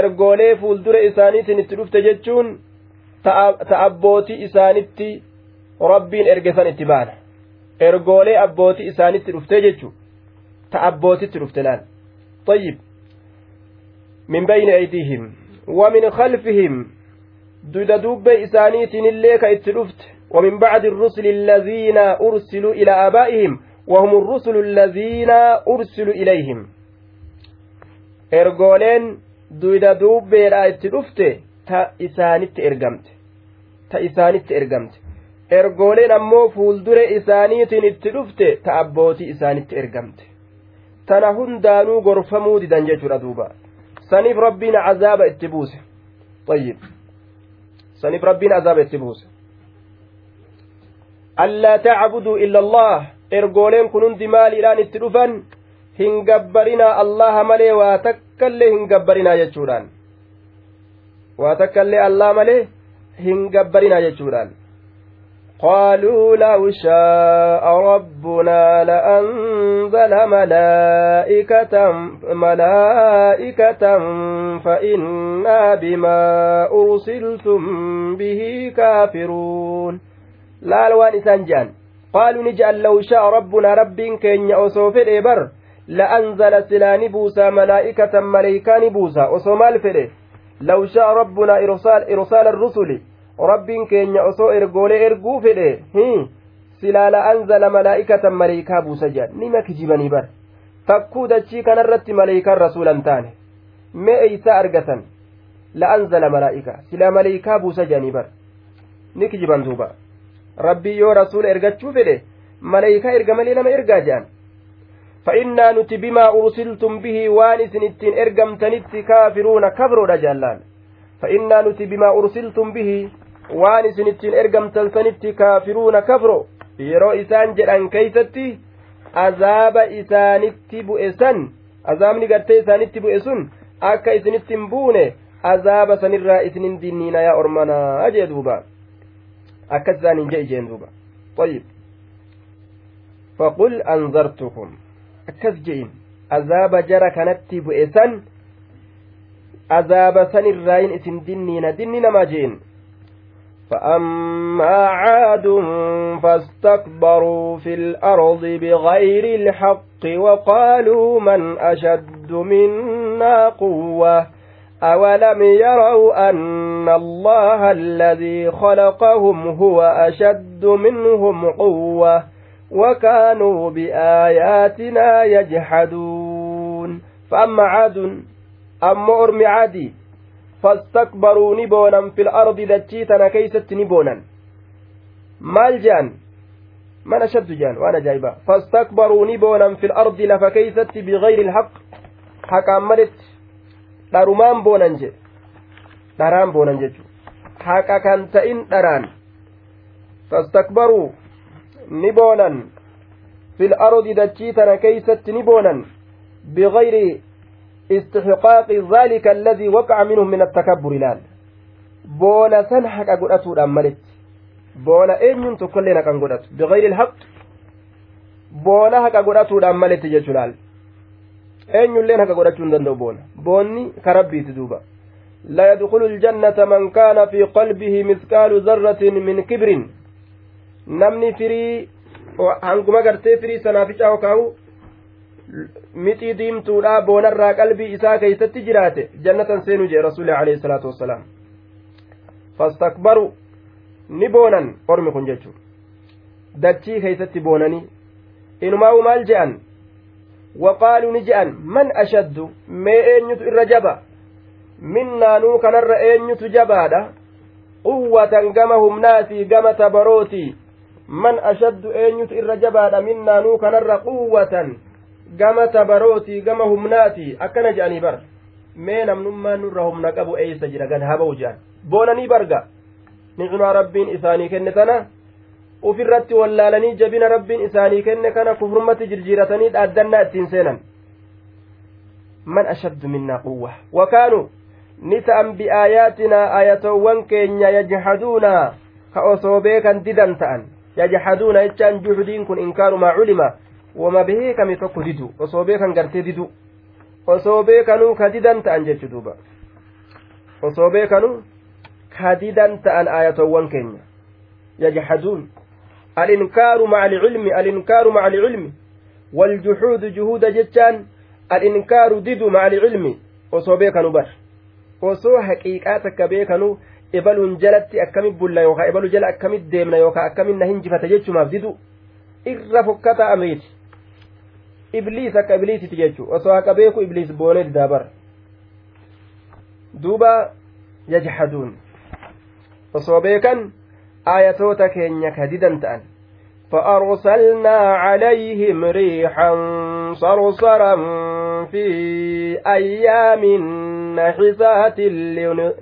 Speaker 1: ergoolee fuuldura isaaniitiin itti dhufte jechuun ta abbootii isaanitti rabbiin ergesan itti baana ergoolee abbootii isaanitti dhufte jechuu ta abbootitti dhufte laal طيب من بين أيديهم ومن خلفهم duda dubbee isaaniitiin illee ka itti dhufte ومن بعد الرسل الذين أرسلوا إلى آبائهم وهم الرسل الذين أرسلوا إليهم ergooleen duyda duubbeedhaa itti dhufte ta isaanitti ergamte ta isaanitti ergamte ergooleen ammoo fuuldure isaaniitiin itti dhufte ta abbootii isaanitti ergamte tana hundaanuu gorfamuu didan jechuudha duuba saniif rabbiin azaaba itti buuse طيب illa allah ergooleen kun hundi maaliidhaan itti dhufan hin gabbarinaa allaha malee waa takkaillee hin gabbarinaa jechuudhaan waa takkaillee allah malee hin gabbarinaa jechuudhaan قالوا لو شاء ربنا لأنزل ملائكة ملائكة فإنا بما أرسلتم به كافرون. لا الوان إسان جان. قالوا نجعل لو شاء ربنا رب كين أصوف الإبر. لأنزل سلاني بوسى ملائكة ملائكان بوسى أصومال فره لو شاء ربنا إرسال, إرسال الرسل. rabbiin keenya osoo ergoolee erguu fedhe silaa la anzala malaa'ikatan maleeykaa buusa jedhan nima kijibanii bar takkuu dachii kanarratti maleeykaan rasuulan taane mee eeysaa argatan. La anzala malaa'ika. Silaa maleeykaa buusa jedhanii bar ni kijiban duuba. Rabbii yoo rasuula ergachuu fedhe maleeykaa erga malee nama ergaa jedhan. Fa'innaa nuti bimaa ursiltum bihii waan isin ittiin ergamtanitti kaafiruuna kabroodha jaallaan. Fa'innaa nuti bimaa ursiltum bihii waan isin ittiin ergamtan sanitti kaafiruuna kafro yeroo isaan jedhan keeysatti azaaba isaanitti bu'e san azaabni gartee isaanitti bu'e sun akka isinitti hin buune azaaba sanirraa isinin dinniina yaa ormanaa jee duuba akkas isaaniin jee ijeen duuba طيب فقل أنذرتكم akkas je'in azaaba jara kanatti bu'e san azaaba sanirraayin isin dinniina dinni namaa je'in فأما عاد فاستكبروا في الأرض بغير الحق وقالوا من أشد منا قوة أولم يروا أن الله الذي خلقهم هو أشد منهم قوة وكانوا بآياتنا يجحدون فأما عاد أما أرم عادي ni boonan maal jean man ashaddu jean waan ajaa'iba fastakbaruu ni boonan fil ardi lafa keeysatti bigayri ilhaq haqaan maletti dharumaan boonan jedhe dharaan boonan jechu haqa kan ta'in dharaan fastakbaruu ni boonan fil ardi dachii tana keeysatti ni boonan bigayri استحقاق ذلك الذي وقع منهم من التكبر لال بونا سنحك أقول أمالت بونا أين تكلنا كان قدت بغير الحق. بونا حق أقول أمالت جلال أين يلين حق قدت دندو بونا بوني كربي تدوبا. لا يدخل الجنة من كان في قلبه مثقال ذرة من كبر. نمني فري hanguma gartee firii sanaaficaa hokaa'u mixii diimtuudha boonarraa qalbii isaa keeysatti jiraate jannatan seenuu jee rasuuli alayhi salaatu wassalaam. Fastakbaru ni boonan ormi kun jechu dachii keeysatti boonanii inumaa'u maal je'an? Waqaaluu ni je'an man ashaddu? Mee eenyutu irra jaba? Minnaanuu kanarra eenyutu jabaadha? Quwwatan gama humnaatii gama tabarootii. Man ashaddu eenyutu irra jabaadha? Minnaanuu kanarra quwwatan gama tabarootii gama humnaati akkana je'anii bar mee namnummaan nurra humna qabu eeysa jira gad haba'u je'an boonanii barga nicmaa rabbiin isaanii kenne tana ufirratti wallaalanii jabina rabbiin isaanii kenne kana kufrummatti jirjiiratanii dhaaddannaa ittiin seenan man ashaddu minnaa quwwa wakaanu ni ta'an biaayaatinaa ayatowwan keenya yajhaduuna ka osoo beekan didan ta'an yajhaduuna jechaan juhdiin kun inkaaru culima wama beekame tokko didu osoo beekan gartee didu osoo beekanuu ka didan ta'an jechu duuba osoo beekanuu ka didan ta'an ayatowwan keenya yajhaduun alinkaaru maca alcilmi alinkaaru maca alcilmi waljuxuudu juhuuda jechaan alinkaaru didu maca alcilmi osoo beekanuu bar osoo haqiiqaa takka beekanuu ebaluun jalatti akkamit bulla yookaa ebalu jala akkamit deemna yookaa akkamit na hinjifata jechumaaf didu irra fokkata amriiti ibliis akka ibliisiti jechuu osoo haqa beeku ibliis boonee didaa bara duuba yajhaduun osoo beekan aayatoota keenya kadidan ta'an فأرسلنا عليهم ريحا صرصرا في أيام نحسات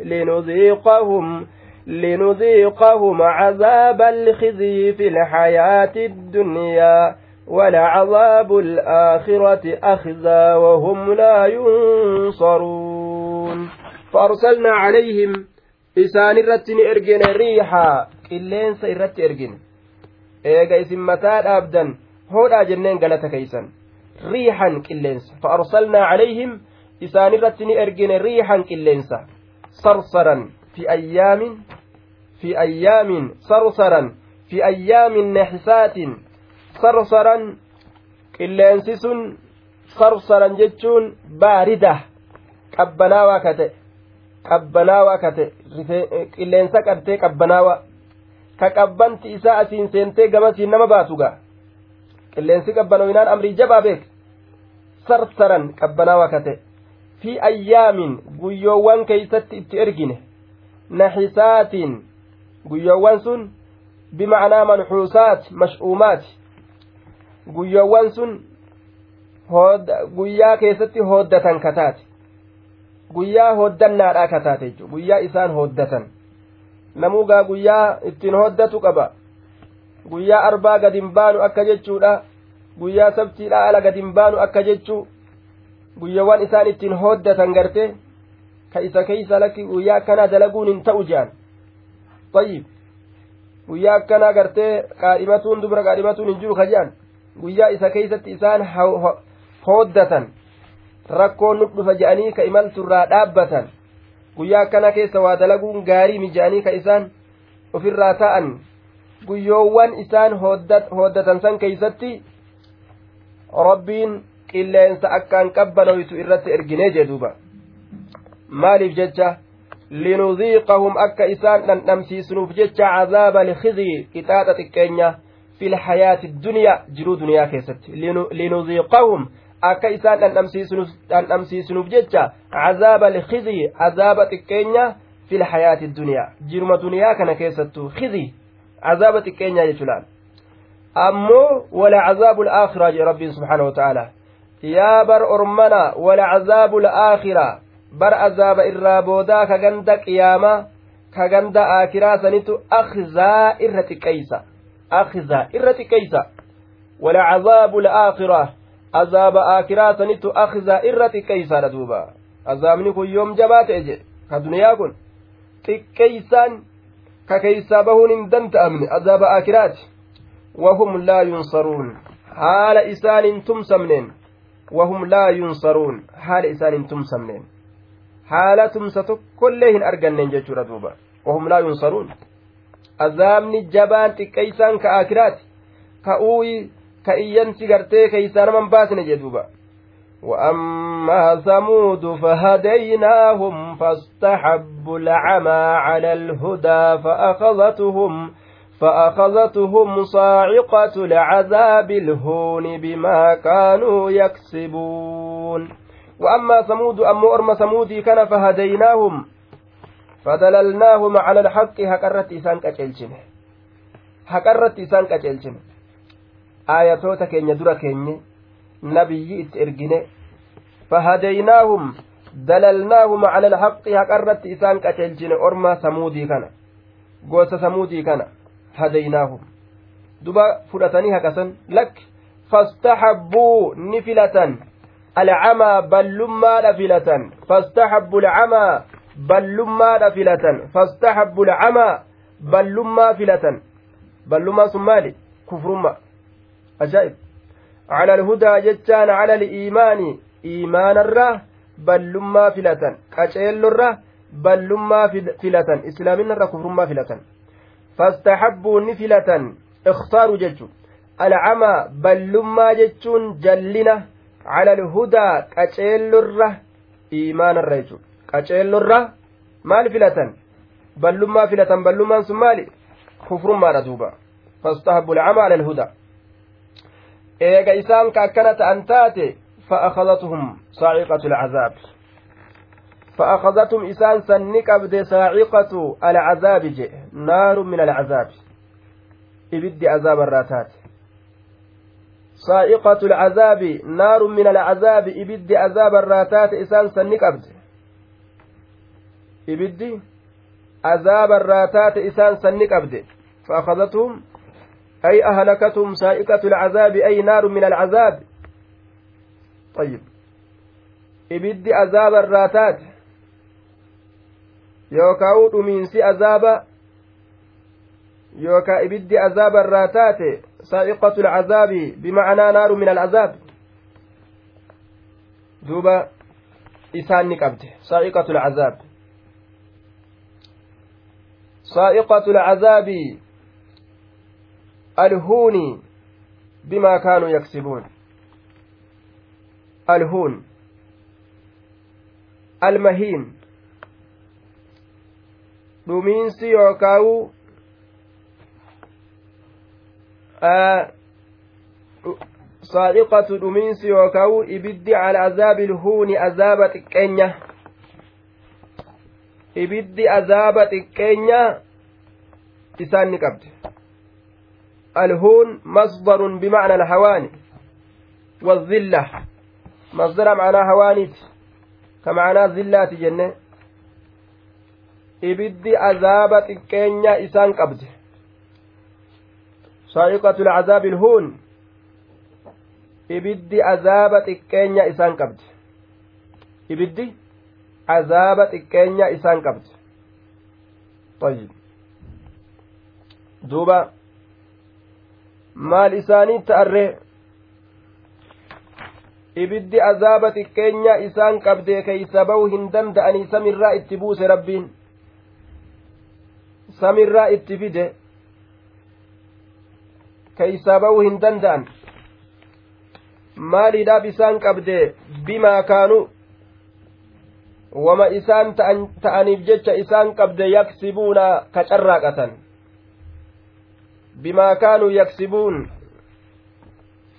Speaker 1: لنذيقهم لنذيقهم عذاب الخزي في الحياة الدنيا ولعذاب الآخرة أخزى وهم لا ينصرون. فأرسلنا عليهم إسان الرتن إرجن ريحا إلين سيرت إرجن. إيجا إسم متى أبدا هودا جنين قالت كيسا. ريحا قلينس فأرسلنا عليهم إسان الرتن إرجن ريحا قلينس صرصرا في أيام في أيام صرصرا في أيام نحسات. sarsaran qilleensi sun sarsaran jechuun baarida qabbanaawaa kataa qabbanaawaa kataa eh, qilleensa qabtee qabbanaawaa ka qabbanti isaa asiin seentee gamasiin nama baatu ga'a. Qilleensi qabbanoominaan amrii jabaa beek. Sarsaran qabbanaawaa kataa fi ayyaamin guyyoowwan keeysatti itti ergine. Naxisaatiin guyyoowwan sun bimacnaa manxuusaat mash'uumaati. Guyyoowwan sun guyyaa keessatti hooddatan kataate guyyaa hooddannaadhaa kataate jechuudha. Guyyaa isaan hooddatan. Namuugaa guyyaa ittiin hooddatu qaba. Guyyaa arbaa gadin baanu akka jechuudha. Guyyaa sabtiidhaa ala gadin baanu akka jechuu. Guyyaawwan isaan ittiin hooddatan gartee ka isa keeysa lakki guyyaa akkanaa dalaguun hin ta'u jehan tayyib. Guyyaa akkanaa gartee qaadhimatuun dubra qaadhimatuun hin jiru ka jehan guyyaa isa keeysatti isaan hooddatan rakkoon nu dhufa je'anii ka imalturraa dhaabbatan guyyaa akkana keessa waa dalaguun gaarii mi je'anii ka isaan ofirraa ta'an guyyoowwan isaan hooddatan san keeysatti rabbiin qilleensa akkaan qabbanoytu irratti erginee jee maaliif jecha linuziiqahum akka isaan dhandhamsiisnuuf jecha cazaaba alkhizii qixaaxa xiqqeenya fi lhayaati duniyaa jiruu duniyaa keessatti linuziiqahum akka isaan dhandhamsiisnuuf jecha cazaaba alkhizii azaaba xiqqeenya fi lhayaati duniyaa jiruma duniyaa kana keessattuu khizii azaaba xiqqeenyaa jechuudhaan ammoo wala cazaabu alaakiraa jee rabbiin subxaana wa ta'aalaa yaa bar ormana wala cazaabu alaakiraa bar azaaba irraa boodaa ka ganda qiyaamaa ka ganda aakiraa sanitu akhzaa irra xiqqeeysa akhzaa irra xiqqeeysa wala cazaabu alaakiraa azaaba aakiraa sanitu akhzaa irra xiqqeeysaadha duuba azaabni kun yoom jabaa ta'e jedhe ka duniyaa kun xiqqeeysaan ka keeysaa bahuun hin danda'amne azaaba aakiraati wahum laa yunsaruun haala isaan hin tumsamneen wahum laa yunsaruun haala isaan hin tumsamneen haala tumsa tokkollee azaabni jabaan xiqqeeysaan ka aakiraati ka uuyi ka iyyansi gartee keeysaa naman baasne jee duuba. وأما ثمود فهديناهم فاستحبوا العمى على الهدى فأخذتهم فأخذتهم صاعقة العذاب الهون بما كانوا يكسبون وأما ثمود أم أرم ثمودي كان فهديناهم فدللناهم على الحق هكرت إسان كتلشن هكرت إسان كتلشن آياتوتا كين يدرا كين نبي إترجن فهديناهم دللناهم على الحق هكرت إسان كتلشن أرم ثمودي كان. قوس ثمودي كان. هديناهم. duba fudhatanii haqasan lak fastahabbuu ni filatan alcamaa ballummaadha filatan fastahabbu alcamaa ballummaadha filatan fastahabbu alcamaa ballummaa filatan ballummaa sun maali kufrumma ajaa'ib cala alhudaa jechaan cala aliimaani iimaanarra ballummaa filatan qaceellorra ballummaa filatan islaaminarra kufrummaa filatan fastahabbuu ni filatan ikhtaaru jechu alcamaa ballummaa jechuun jallina cala alhudaa qaceellorra iimaanarra jechu qaceellorra maal filatan ballummaa filatan ballummaan sun maali kufrummaadha duuba fastahabbu alcamaa cala alhudaa eega isaan ka akkana ta'an taate فأخذتهم صاعقة العذاب فأخذتهم إسان سنك أبد صاعقة العذاب جئ نار من العذاب إبد عذاب الراتات صاعقة العذاب نار من العذاب إبد عذاب الراتات إسان سنك أبد إبد عذاب الراتات إسان سنك أبد فأخذتهم أي أهلكتهم سائقة العذاب أي نار من العذاب طيب ibiddi azaaba irraa taate yookaan dhumiinsi azaaba yookaan ibiddi azaaba irraa taate saa'iqatu alcazaabi bimacnaa naaru min alcazaab duuba isaan ni qabde saa'iqatu alcazaab saa'iqatu alcazaabi alhuuni bimaa kaanuu yaksibuun الهون المهين dhumiinsi yookaawu saa'iqatu dhumiinsi yookaawu ibiddi cala azaabi ilhuuni azaaba xiqqeenya ibiddi azaaba xiqqeenya isaan ni qabdi alhuun masdarun bimacna alhawaani waazilla masdara macnaa hawaaniiti. Ka macnaa zillaati jenne. Ibiddi azaaba xiqqeenya isaan qabdi saa'iqatu lcazaabi ilhuun ibiddi azaaba xiqqeenya isaan qabdi ibiddi? azaaba xiqqeenya isaan qabde طيب duuba maal isaanii ta'arree ibiddi azaaba xiqqeenya isaan qabdee keeysa ba'uu hin danda'anii samirraa itti buuse rabbiin samirraa itti fide keeysa ba'uu hin danda'an maaliidhaaf isaan qabdee bimaa kaanu wama isaan ta'aniif jecha isaan qabde yaksibuuna ka carraaqatan bimaa kaanuu yaksibuun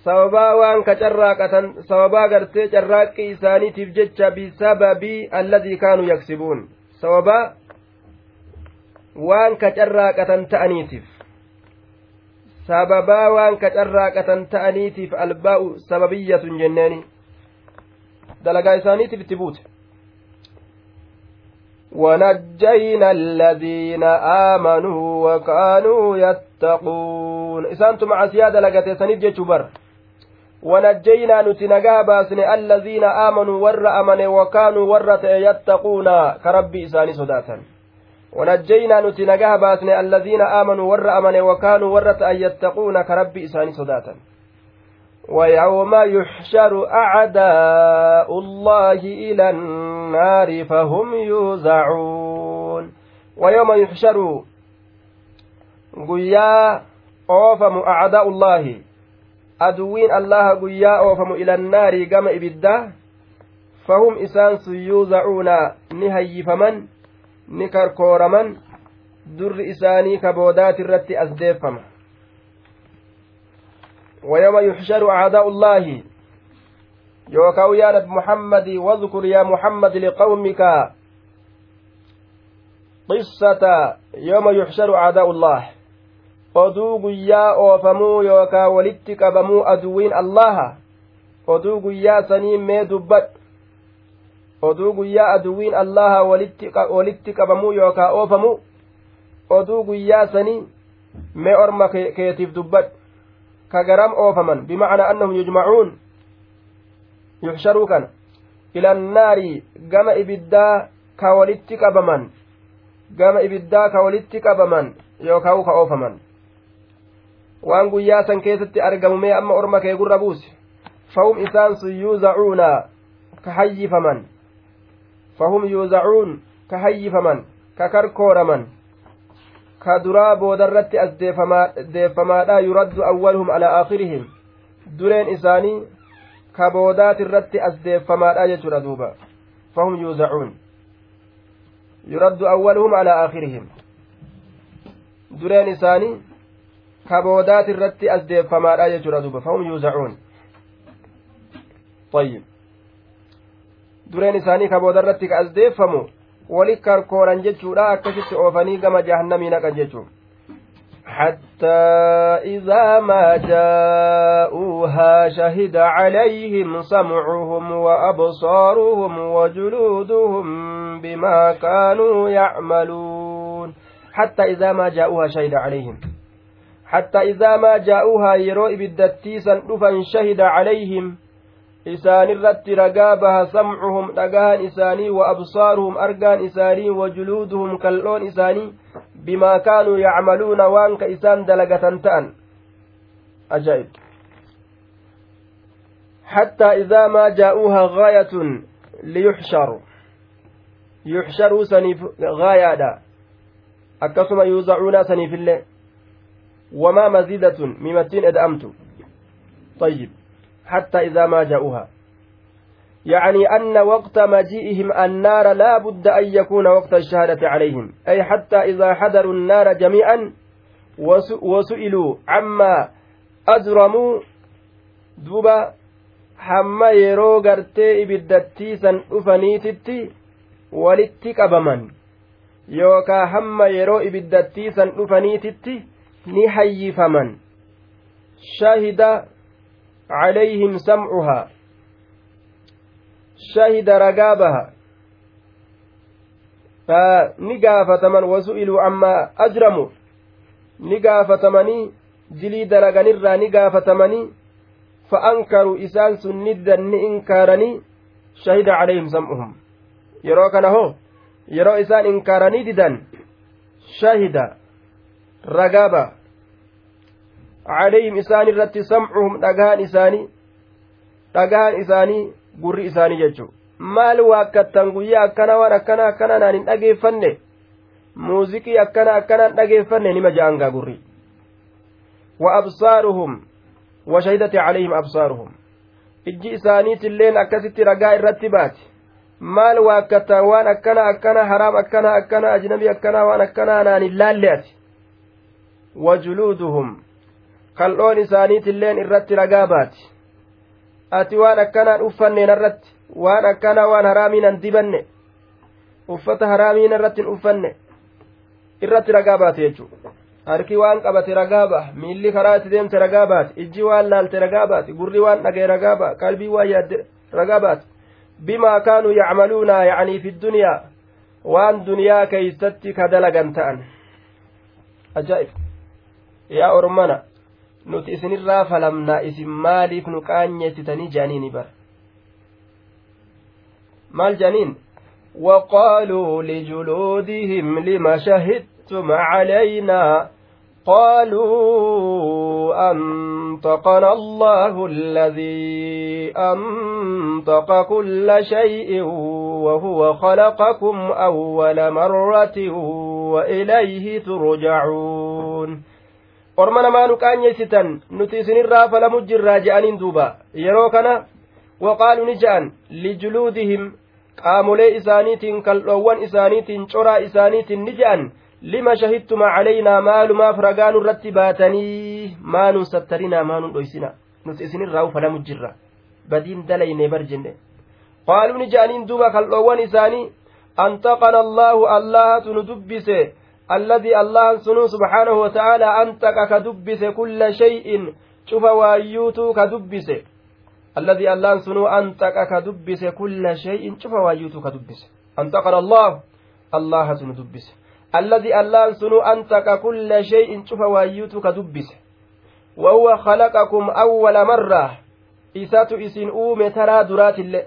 Speaker 1: sababaa waan ka carraaqatan sababaa gartee carraaqqii isaaniitiif jecha bisababii alladii kaanuu yaksibuun sababaa waan ka carraaqatan ta'aniitiif sababaa waan ka carraaqatan ta'aniitiif albaa'u sababiyyatun jenneeni dalagaa isaaniitiif itti buute ونجينا الذين آمنوا وكانوا يتقون. إسانتم مع سيادة لقد سنيف جيتشو ونجينا نتنجا باسن الذين آمنوا ور أمن وكانوا ور يتقون. كربي إساني صداتا. ونجينا نتنجا باسن الذين آمنوا ور أمن وكانوا ور يتقون. كربي إساني صداتا. ويوم يحشر أعداء الله إلى النار فهم يوزعون ويوم يحشر قيا أوفم أعداء الله allaha guyyaa oofamu ilannaarii gama ibiddaa fahum isaan sun yuuzacuuna ni hayyifaman ni karkooraman durri isaanii kaboodaati irratti as deeffama ويوم يحشر أعداء الله يوكاو يا نبي محمد واذكر يا محمد لقومك قصة يوم يحشر أعداء الله guyyaa oofamuu yookaan walitti qabamuu aduwwiin allaha oduu guyyaa sanii mee dubbadhu oduu guyyaa aduwwiin allaha walitti qabamuu yookaan oofamuu oduu guyyaa sanii mee orma keetiif dubbadhu bimacnaa annahum yujmacuun yuxsharuu kana ilannaari gama ibiddaa ka walitti qabaman gama ibiddaa ka walitti qabaman yookaan ka oofaman waan guyyaa san keessatti argamu mee amma orma kee gurra buuse fahum isaan sun yuuzacuuna ka hayyifaman fahum yuuzacuun ka hayyifaman ka karkooraman ka duraa boodarratti as deeffamaadha yuraddu awwaluhum alaa aakhirihim dureen isaanii ka boodaatirratti as deeffamaadha jechuudha duuba fahum yuuzacuun yuraddu awwaluhum alaa aakhirihim dureen isaanii kaboodaati irratti as deeffamaadha jechuudha duuba fahum yuuzacuun طيب kabooda irratti ka as deeffamu wali karkooran jechuudha. Akkasitti oofanii gama jahannamii naqan jechuun. حتى إذا ما جاءوها شهد عليهم سمعهم وأبصارهم وجلودهم بما كانوا يعملون حتى إذا ما جاءوها شهد عليهم حتى إذا ما جاءوها يرو بالدتيسا دفا شهد عليهم isaanirratti ragaa baha samcuhum dhagahan isaanii wa absaaruhum argaan isaanii wa juluuduhum kal'oon isaanii bimaa kaanuu yacmaluuna waan ka isaan dalagatan ta'an ajaa'ib حتى إذا ما جاءوها غاية ليحشروا يحشروا سنيف غاية أكسما يوزعون سنيف الله وما مزيدة ممتين أدأمت طيب حتى إذا ما جاءوها يعني أن وقت مجيئهم النار لا بد أن يكون وقت الشهادة عليهم أي حتى إذا حضروا النار جميعا وسئلوا عما أجرموا دوبا hamma yeroo gartee ibiddattiisan dhufaniititti walitti qabaman yookaa hamma yeroo ibiddattiisan dhufaniititti ni hayyifaman shahida عليهم سمعها شهد رقابها فنقافتمن وسئلوا عما أجرموا نقافتمني gaafatamanii fa'ankaruu isaan sun niddan ni inkaaranii shahida calayhim sam'uhum yeroo kana hoo yeroo isaan inkaaranii didan shahida ragaaba calayhim isaan irratti samcuhum dhagahan isaanii dhagahan isaanii gurri isaanii jechu maal waakkattan guyyaa akkana waan akkana akkana naan hin dhageeffanne muuziqii akkana akkanaan dhageeffanne nima ja'angaa gurri wa absaaruhum wa shahidati calayhim absaaruhum ijji isaaniitilleen akkasitti ragaa irratti baati maal waakkattan waan akkana akkana haraam akkana akkana ajnabii akkana waan akkanaa naan hin laalle kal'oon isaaniitilleen irratti ragaa baati. Ati waan akkanaan uffanneen irratti waan akkanaa waan haraamiinan dibanne uffata haraamiin irratti hin uffanne irratti ragaa baate jechuudha. Harki waan qabate ragaa ba'a miilli karaa itti deemte ragaa baate ijji waan laalte ragaa baate gurri waan dhagee ragaa ba'a qalbii waan yaadde ragaa baate. Bimaa kaanuu yacmaluuna yacanii fi duniyaa waan duniyaa keeysatti ka dalagan ta'an. Ajaa'ib. Yaa ormana nuti isinirraa falamnaa isin maaliif nu qaanyeessitanii jaaniini bara? Maal jaaniin? وقالوا لجلودهم لم شهدتم علينا قالوا أنطقنا الله الذي أنطق كل شيء وهو خلقكم أول مرة وإليه ترجعون orma namaa nu qaanyeessitan nuti isinirraa falamu jirraa je'aniin duuba yeroo kana waqaalu ni je'an lijuluudihim qaamolee isaaniitiin kaldhoowwan isaaniitiin coraa isaaniitiin ni je'an lima shahidtuma calaynaa maalumaaf ragaa nurratti baatanii maanun sattarinaa maanun dhoysina nuti isinirraa falamu jirra badiin dalayne bar jenne qaaluu ni je'aniin duuba kaldhoowwan isaanii antaqana allaahu allahatu nu dubbise الذي الله سنو سبحانه وتعالى أنتك كدبس كل شيء. شوف وايوتو كدبس. الذي الله سنو أنتك كدبس كل شيء. شوف وايوتو كدبس. أنتقنا الله. الله سنو دبس. الذي الله سنو أنتك كل شيء. شوف وايوتو كدبس. وهو خلقكم أول مرة. إساتو إسن أومي ترى درات الله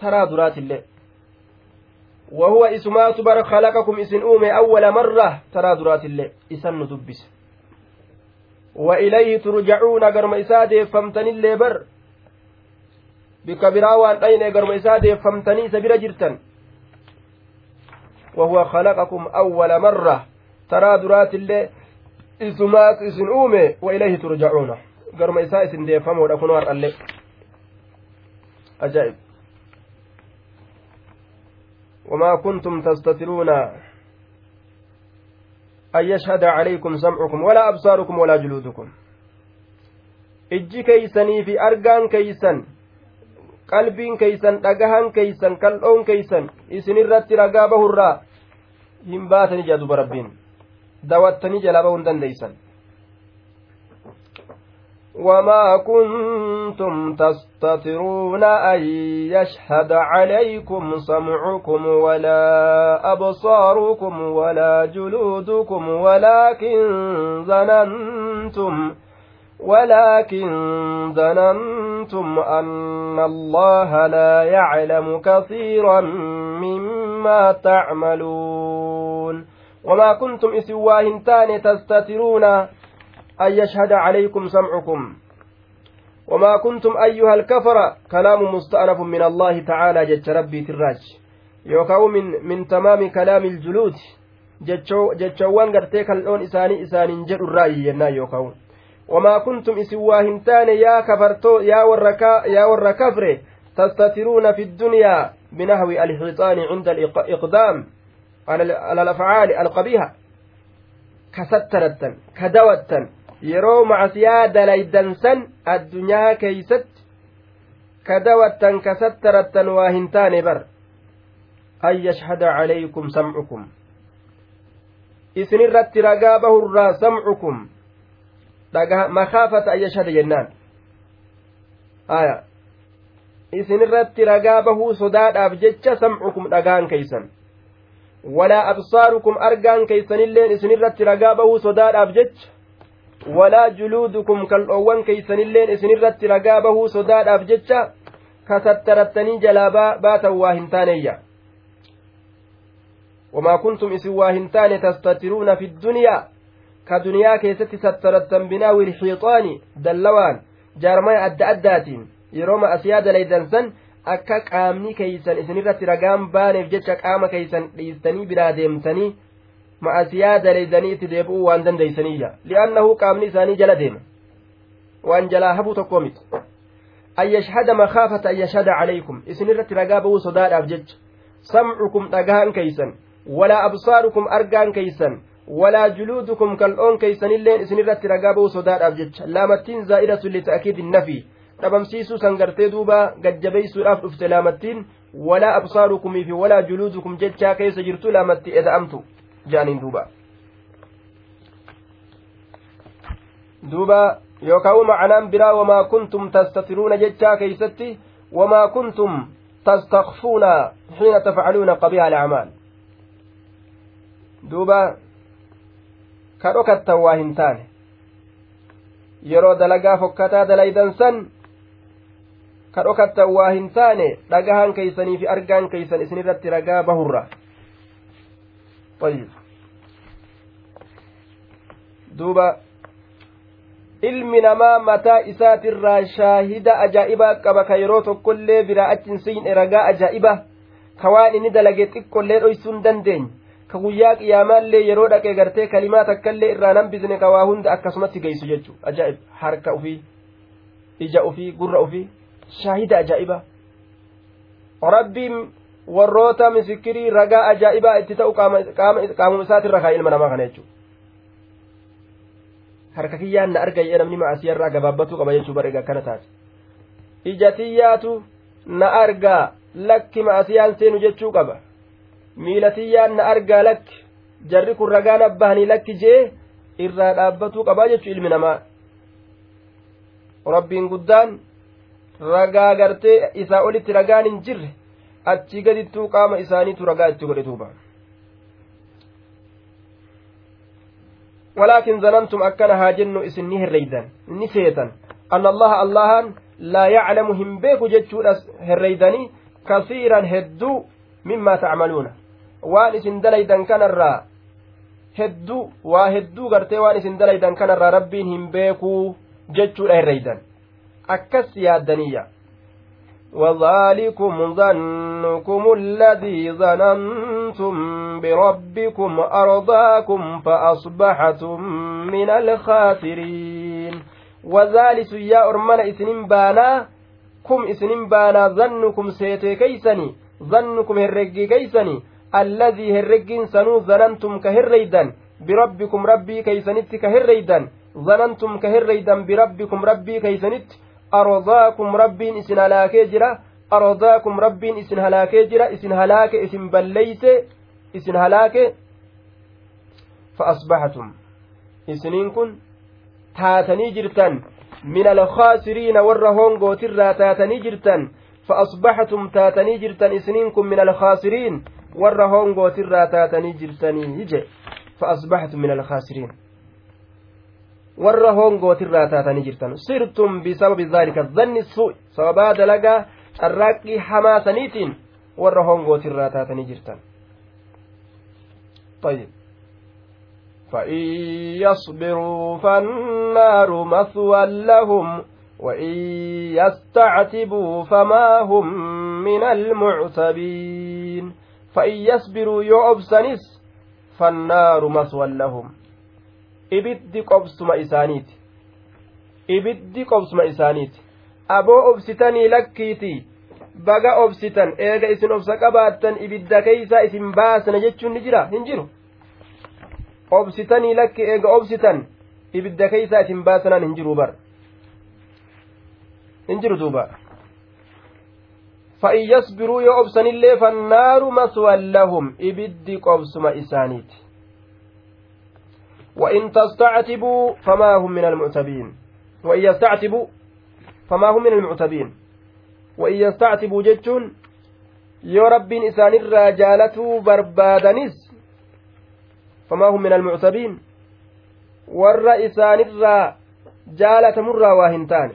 Speaker 1: ترى درات الله وهو اسمات بر خلقكم إسن أومي أول مرة ترى درات الله إسن دبس وإليه ترجعون قرم إساده فمتني اللي بر. وان أين قرم إساده فمتني سبيل جرتن. وهو خلقكم أول مرة ترى درات الله اسمات إسن أومي وإليه ترجعون. قرم ديفهم ودفنوا الله أجائب. وما كنتم تستترون أن يشهد عليكم سمعكم ولا أبصاركم ولا جلودكم ijji keeysanii fi argaan keeysan qalbiin keeysan dhagahan keeysan kal'oon keeysan isinirratti ragaa bahurraa hin baatani jedha duba rabbiin dawattanii jalaa bahuu hin dandeeysan وما كنتم تستترون أن يشهد عليكم سمعكم ولا أبصاركم ولا جلودكم ولكن ظننتم ولكن ظننتم أن الله لا يعلم كثيرا مما تعملون وما كنتم إسواهنتان تستترون أن يشهد عليكم سمعكم. وما كنتم أيها الكفر كلام مستأنف من الله تعالى جج ربي تراج. يوكاو من من تمام كلام الجلود جتشوان قرتي كالون إساني إساني جر الرأي ينا يوكاو وما كنتم إسواهنتان يا كفرتو يا وركا يا وركفر تستترون في الدنيا بنحو الحيطان عند الإقدام على الأفعال القبيحة. كسترتا كدوتا yeroo macasiyaa dalaydan san addunyaa keeysatti ka dawattan ka sattarattan waa hin taane bar an yashhada calaykum samcukum isin irratti ragaa bahurraa samcukum makaafata an yashhada jennaan aya isin irratti ragaa bahuu sodaadhaaf jecha samcukum dhagaan keeysan walaa absaarukum argaan keeysanilleen isin irratti ragaa bahuu sodaadhaaf jecha walaa juluudukum kal'oowwan keeysanilleen isinirratti ragaa bahuu sodaadhaaf jecha kasattarattanii jalaa baatan waa hin taaneeyya wamaa kuntum isin waa hin taane tastatiruuna fi ddunyaa ka duniyaa keessatti sattarattan binaawi ilxiixaani dallawaan jaarmaya adda addaatiin yeroo ma'asiyaa dalaydan san akka qaamni keeysan isinirratti ragaan baaneef jecha qaama keeysan dhiistanii biraa deemtanii ma'asiyaa daleeydanii itti deebi'uu waan dandeeysaniyya li'annahu qaamni isaanii jala deema waan jalaa habuu tokkoo miti an yashhada makaafata an yashhada calaykum isin irratti ragaa ba'uu sodaadhaaf jecha samcukum dhagahan keeysan walaa absaarukum argaan keeysan walaa juluudukum kal'oon keeysanilleen isin irratti ragaa ba'uu sodaadhaaf jecha laamattiin zaa'idatun lita'kiidi nafi dhabamsiisuu san gartee duuba gajjabeeysuudhaaf dhufte laamattiin walaa absaarukumii fi walaa juluudukum jechaa keessa jirtu laamatti eda'amtu jaaniin duuba duuba yookaan macanaan biraa wamaa kuntum tastatiruuna jechaa keeysatti wamaa kuntum qabiha alacmaal duuba ka dhokattan waa hin taane yeroo dalagaa fokkataa dalaydan san ka dhokattan waa hin taane dhagahan keeysanii fi argaan keeysan isinirratti ragaa bahurra طيب duuba ilmi namaa mataa isaatirraa shaahida ajaa'ibaa qaba ka yeroo tokkollee biraa achin seyne ragaa ajaa'iba ka waan inni dalage xiqqollee dhoysuu hin dandeenye ka guyyaa qiyaamaallee yeroo dhaqee gartee kalimaa takka illee irraa nambisne ka waa hunda akkasumatti geessu jechuu ajaa'ib harka ufii ija ufii gurra ufii shaahida ajaa'iba rabbiin warroota misikirii ragaa ajaa'ibaa itti ta'u qaamuma isaatirra kaa ilma namaa kana jechuudha. Harka kiyyaan na arga namni ma'asiyarraa gabaabbatuu qaba jechuu bare akkana taate ija tiyyaatu na argaa lakki ma'asiyaan seenu jechuu qaba. Miila tiyyaan na argaa lakki jarri kun ragaan abbahanii lakki jee irraa dhaabbatuu qabaa jechuu ilmi namaa. Rabbiin guddaan ragaa gartee isaa olitti ragaan hin jirre achii gadittuu qaama isaaniitu ragaa itti godhe duuba ولكن ظننتم أكن هاجن إسني هريدان إني سيتان أن الله الله لا يعلم هم بيك جتشود هريداني كثيرا هدو مما تعملون waan isin dalaydan kanarraa hedduu waa hedduu gartee waan isin dalaydan kanarraa rabbiin hin beekuu jechuudha herreydan akkas yaaddaniyya وذلكم ظنكم الذي ظننتم بربكم أرضاكم فأصبحتم من الخاسرين. وذلك يا أرمان إسنين بانا كم إسنين بانا ظنكم سيتي كيسني ظنكم هرقي كيسني الذي هرقين سنو ظننتم كهريدا keeysanitti ka herreydan zanantum ka herreydan birabbikum rabbii keeysanitti rabbiin isin halaakee jira isin halaake isin balleyse isin halaake fa asbaxatum isiniin kun taatanii jirtan min alkhaasiriina warra hongootirraa taatanii jirtan fa asbaxatum taatanii jirtan isiniin kun min alkhaasiriin warra hongootirraa taatanii jirtanii je fa asbaxatum min alkhaasiriin warra hongootirraa taatanii jirtan sirtum bisababi dhaalika dhanni su'i sababaa dalagaa carraaqqii hamaa saniitiin warra hongootirraa taatanii jirtan طيب فإن يصبروا فالنار مثوى لهم وإن يستعتبوا فما هم من المعتبين فإن يصبروا يعبسنس فالنار مثوى لهم ibiddi qobsuma isaaniiti. Ibiddi qobsuma isaaniiti. Aboo obsitanii lakkiiti. Baga obsitan eega isin obsa qabaattan ibidda keeysaa isin baasna jechuun ni jira? Hin jiru. Obsitanii lakki eega obsitan ibidda keeysaa isin baasanaan hin jiru bar. Hin jiru duuba. Fa'in yasbiruu yoo obsanillee fannaaru maswan lahum ibiddi qobsuma isaaniiti. وإن تستعتبوا فما هم من المعتبين وإن يستعتبوا فما هم من المعتبين وإن يستعتبوا barbaadanis famaa hum min almuctabiin warra isaanirraa jaalatamurraa waa hin taane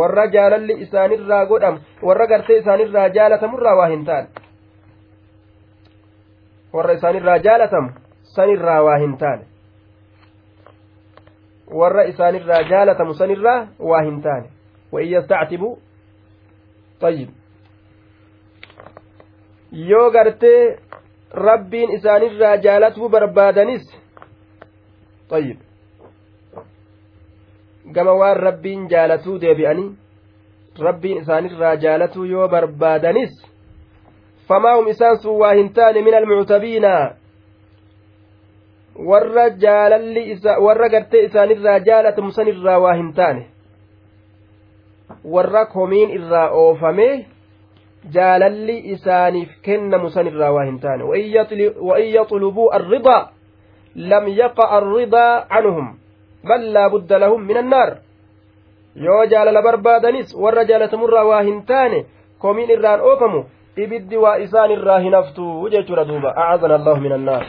Speaker 1: warra jaalalli isaanirraa godhamu warra gartee isaanirraa jaalatamurraa waa hin taane warra isaanirraa jaalatamu sanirraa waa hin taane warra isaanirraa jaalatamu sanirraa waa hin taane وإن يستعتبوا طيب yoo gartee rabbiin isaanirraa jaalatuu barbaadanis طيب gama waan rabbiin jaalatuu deebi'anii rabbiin isaanirraa jaalatuu yoo barbaadanis famaahum isaan sun waa hin taane min almuctabiina warra jaalalli isa warra gartee isaanirraa jaalatamu sanirraa waa hin taane warra komiin irraa oofamee jaalalli isaaniif kennamu sanirraa waa hin taane وإن يطلبوا الرضا لم يقع الرضا عنهم بل لا بد لهم من النار yoo jaalala barbaadanis warra jaalatamurraa waa hin taane komiin irraan oofamu ibiddi waa isaan irraa hin haftu jechuudha duuba acazana allahu min annaar